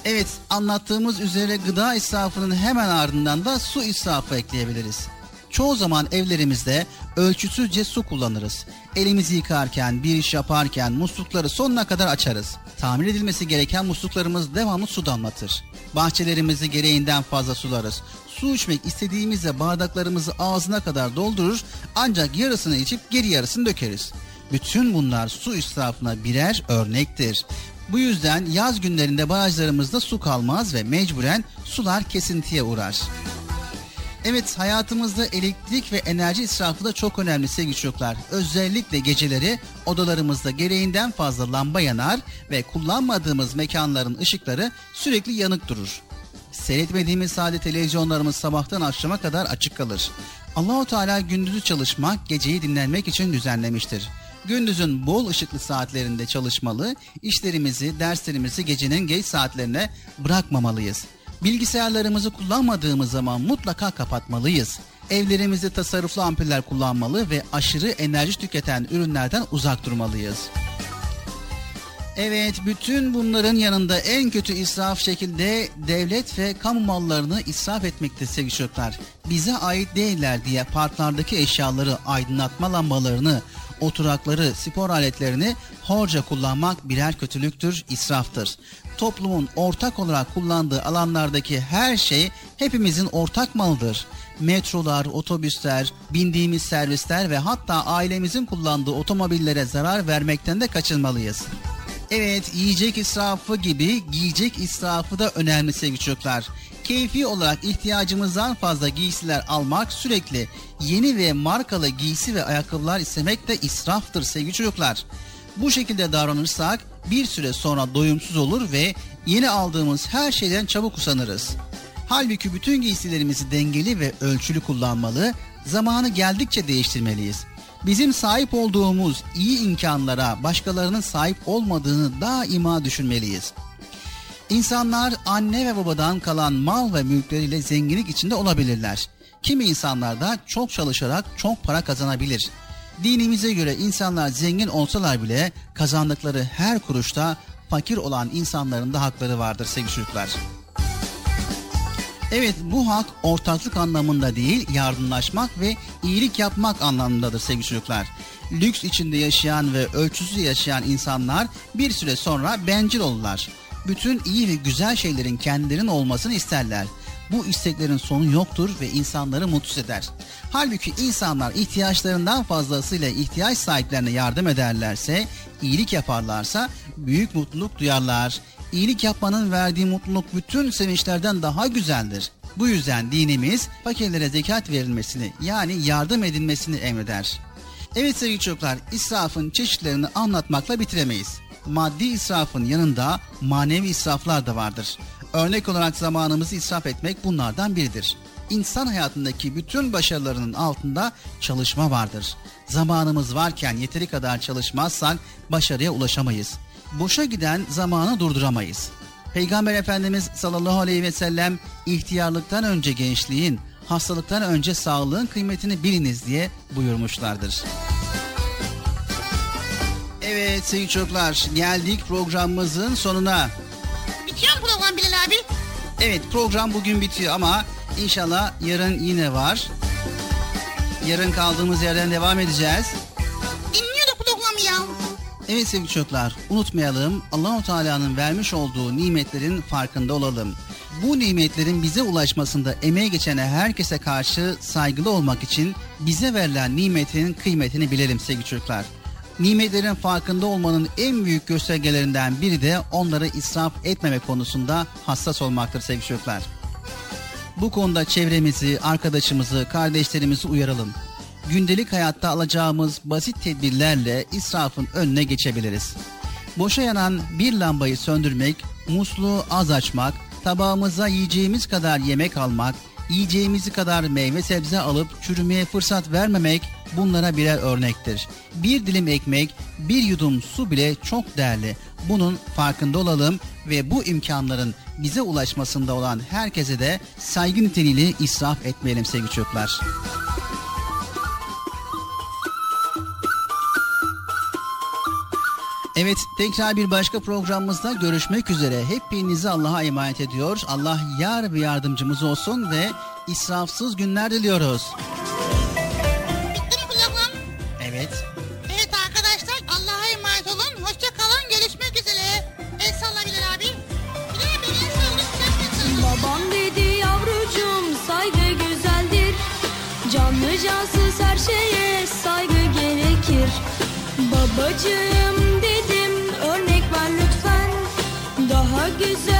Evet anlattığımız üzere gıda israfının hemen ardından da su israfı ekleyebiliriz. Çoğu zaman evlerimizde ölçüsüzce su kullanırız. Elimizi yıkarken, bir iş yaparken muslukları sonuna kadar açarız. Tamir edilmesi gereken musluklarımız devamlı su damlatır. Bahçelerimizi gereğinden fazla sularız. Su içmek istediğimizde bardaklarımızı ağzına kadar doldurur ancak yarısını içip geri yarısını dökeriz. Bütün bunlar su israfına birer örnektir. Bu yüzden yaz günlerinde barajlarımızda su kalmaz ve mecburen sular kesintiye uğrar. Evet hayatımızda elektrik ve enerji israfı da çok önemli sevgili çocuklar. Özellikle geceleri odalarımızda gereğinden fazla lamba yanar ve kullanmadığımız mekanların ışıkları sürekli yanık durur. Seyretmediğimiz sade televizyonlarımız sabahtan akşama kadar açık kalır. Allahu Teala gündüzü çalışmak, geceyi dinlenmek için düzenlemiştir. Gündüzün bol ışıklı saatlerinde çalışmalı, işlerimizi, derslerimizi gecenin geç saatlerine bırakmamalıyız. Bilgisayarlarımızı kullanmadığımız zaman mutlaka kapatmalıyız. Evlerimizde tasarruflu ampuller kullanmalı ve aşırı enerji tüketen ürünlerden uzak durmalıyız. Evet, bütün bunların yanında en kötü israf şekilde devlet ve kamu mallarını israf etmekte sevgili çocuklar. Bize ait değiller diye parklardaki eşyaları, aydınlatma lambalarını, oturakları, spor aletlerini horca kullanmak birer kötülüktür, israftır. Toplumun ortak olarak kullandığı alanlardaki her şey hepimizin ortak malıdır. Metrolar, otobüsler, bindiğimiz servisler ve hatta ailemizin kullandığı otomobillere zarar vermekten de kaçınmalıyız. Evet yiyecek israfı gibi giyecek israfı da önemli sevgili çocuklar. Keyfi olarak ihtiyacımızdan fazla giysiler almak sürekli yeni ve markalı giysi ve ayakkabılar istemek de israftır sevgili çocuklar. Bu şekilde davranırsak bir süre sonra doyumsuz olur ve yeni aldığımız her şeyden çabuk usanırız. Halbuki bütün giysilerimizi dengeli ve ölçülü kullanmalı, zamanı geldikçe değiştirmeliyiz. Bizim sahip olduğumuz iyi imkanlara başkalarının sahip olmadığını daima düşünmeliyiz. İnsanlar anne ve babadan kalan mal ve mülkleriyle zenginlik içinde olabilirler. Kimi insanlar da çok çalışarak çok para kazanabilir. Dinimize göre insanlar zengin olsalar bile kazandıkları her kuruşta fakir olan insanların da hakları vardır sevgili çocuklar. Evet bu hak ortaklık anlamında değil yardımlaşmak ve iyilik yapmak anlamındadır sevgili çocuklar. Lüks içinde yaşayan ve ölçüsüz yaşayan insanlar bir süre sonra bencil olurlar. Bütün iyi ve güzel şeylerin kendilerinin olmasını isterler. Bu isteklerin sonu yoktur ve insanları mutsuz eder. Halbuki insanlar ihtiyaçlarından fazlasıyla ihtiyaç sahiplerine yardım ederlerse, iyilik yaparlarsa büyük mutluluk duyarlar. İyilik yapmanın verdiği mutluluk bütün sevinçlerden daha güzeldir. Bu yüzden dinimiz fakirlere zekat verilmesini yani yardım edilmesini emreder. Evet sevgili çocuklar israfın çeşitlerini anlatmakla bitiremeyiz. Maddi israfın yanında manevi israflar da vardır. Örnek olarak zamanımızı israf etmek bunlardan biridir. İnsan hayatındaki bütün başarılarının altında çalışma vardır. Zamanımız varken yeteri kadar çalışmazsak başarıya ulaşamayız. Boşa giden zamanı durduramayız. Peygamber Efendimiz sallallahu aleyhi ve sellem ihtiyarlıktan önce gençliğin, hastalıktan önce sağlığın kıymetini biliniz diye buyurmuşlardır. Evet sevgili çocuklar geldik programımızın sonuna. Bitiyor mu program Bilal abi? Evet program bugün bitiyor ama inşallah yarın yine var. Yarın kaldığımız yerden devam edeceğiz. Dinliyorduk programı ya. Evet sevgili çocuklar unutmayalım Allahu Teala'nın vermiş olduğu nimetlerin farkında olalım. Bu nimetlerin bize ulaşmasında emeği geçen herkese karşı saygılı olmak için bize verilen nimetin kıymetini bilelim sevgili çocuklar. Nimetlerin farkında olmanın en büyük göstergelerinden biri de onları israf etmeme konusunda hassas olmaktır sevgili çocuklar. Bu konuda çevremizi, arkadaşımızı, kardeşlerimizi uyaralım. Gündelik hayatta alacağımız basit tedbirlerle israfın önüne geçebiliriz. Boşa yanan bir lambayı söndürmek, musluğu az açmak, tabağımıza yiyeceğimiz kadar yemek almak, yiyeceğimizi kadar meyve sebze alıp çürümeye fırsat vermemek bunlara birer örnektir. Bir dilim ekmek, bir yudum su bile çok değerli. Bunun farkında olalım ve bu imkanların bize ulaşmasında olan herkese de saygı niteliğiyle israf etmeyelim sevgili çocuklar. Evet tekrar bir başka programımızda görüşmek üzere. Hepinizi Allah'a emanet ediyor. Allah yar ve yardımcımız olsun ve israfsız günler diliyoruz. Bitti mi program? Evet. Evet arkadaşlar Allah'a emanet olun. Hoşça kalın. Görüşmek üzere. El salla Bilal abi. Bilal abi el salla. Babam dedi yavrucuğum saygı güzeldir Canlı cansız her şeye saygı gerekir Babacığım Daha güzel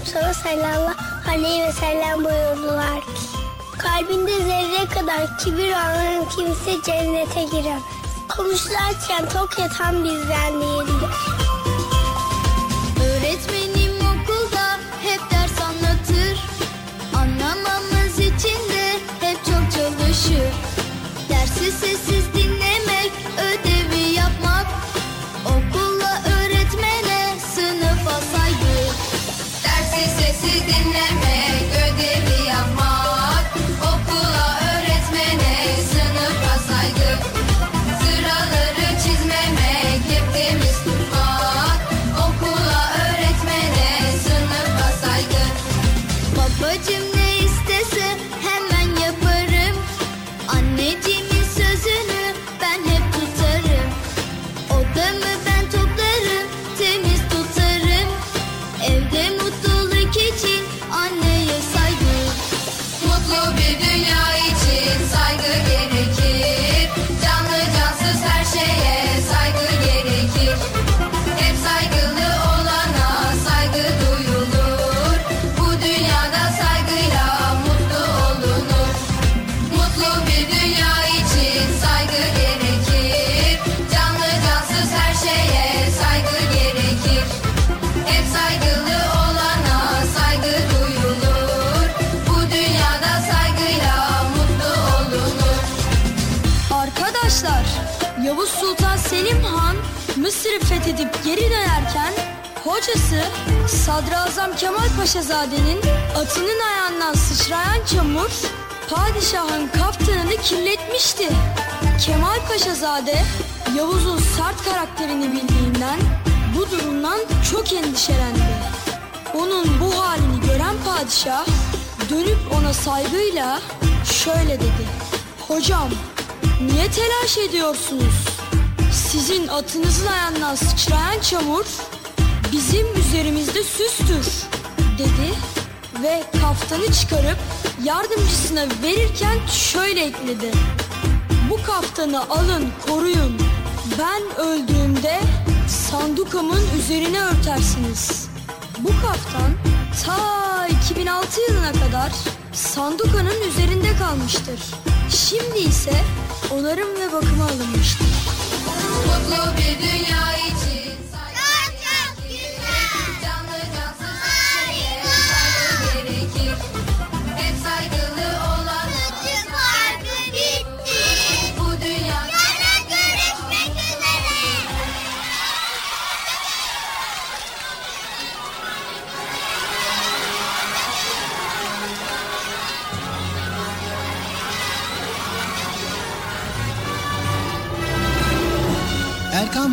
Resulullah sallallahu aleyhi ve sellem buyurdular ki kalbinde zerre kadar kibir olan kimse cennete giremez. Konuşlarken tok yatan bizden değildir. Öğretmenim okulda hep ders anlatır. Anlamamız için de hep çok çalışır. Dersi sessiz dinler. Hocası Sadrazam Kemal Paşazade'nin atının ayağından sıçrayan çamur padişahın kaftanını kirletmişti. Kemal Paşazade Yavuz'un sert karakterini bildiğinden bu durumdan çok endişelendi. Onun bu halini gören padişah dönüp ona saygıyla şöyle dedi. Hocam niye telaş ediyorsunuz? Sizin atınızın ayağından sıçrayan çamur bizim üzerimizde süstür dedi ve kaftanı çıkarıp yardımcısına verirken şöyle ekledi. Bu kaftanı alın koruyun. Ben öldüğümde sandukamın üzerine örtersiniz. Bu kaftan ta 2006 yılına kadar sandukanın üzerinde kalmıştır. Şimdi ise onarım ve bakıma alınmıştır. Mutlu bir dünya için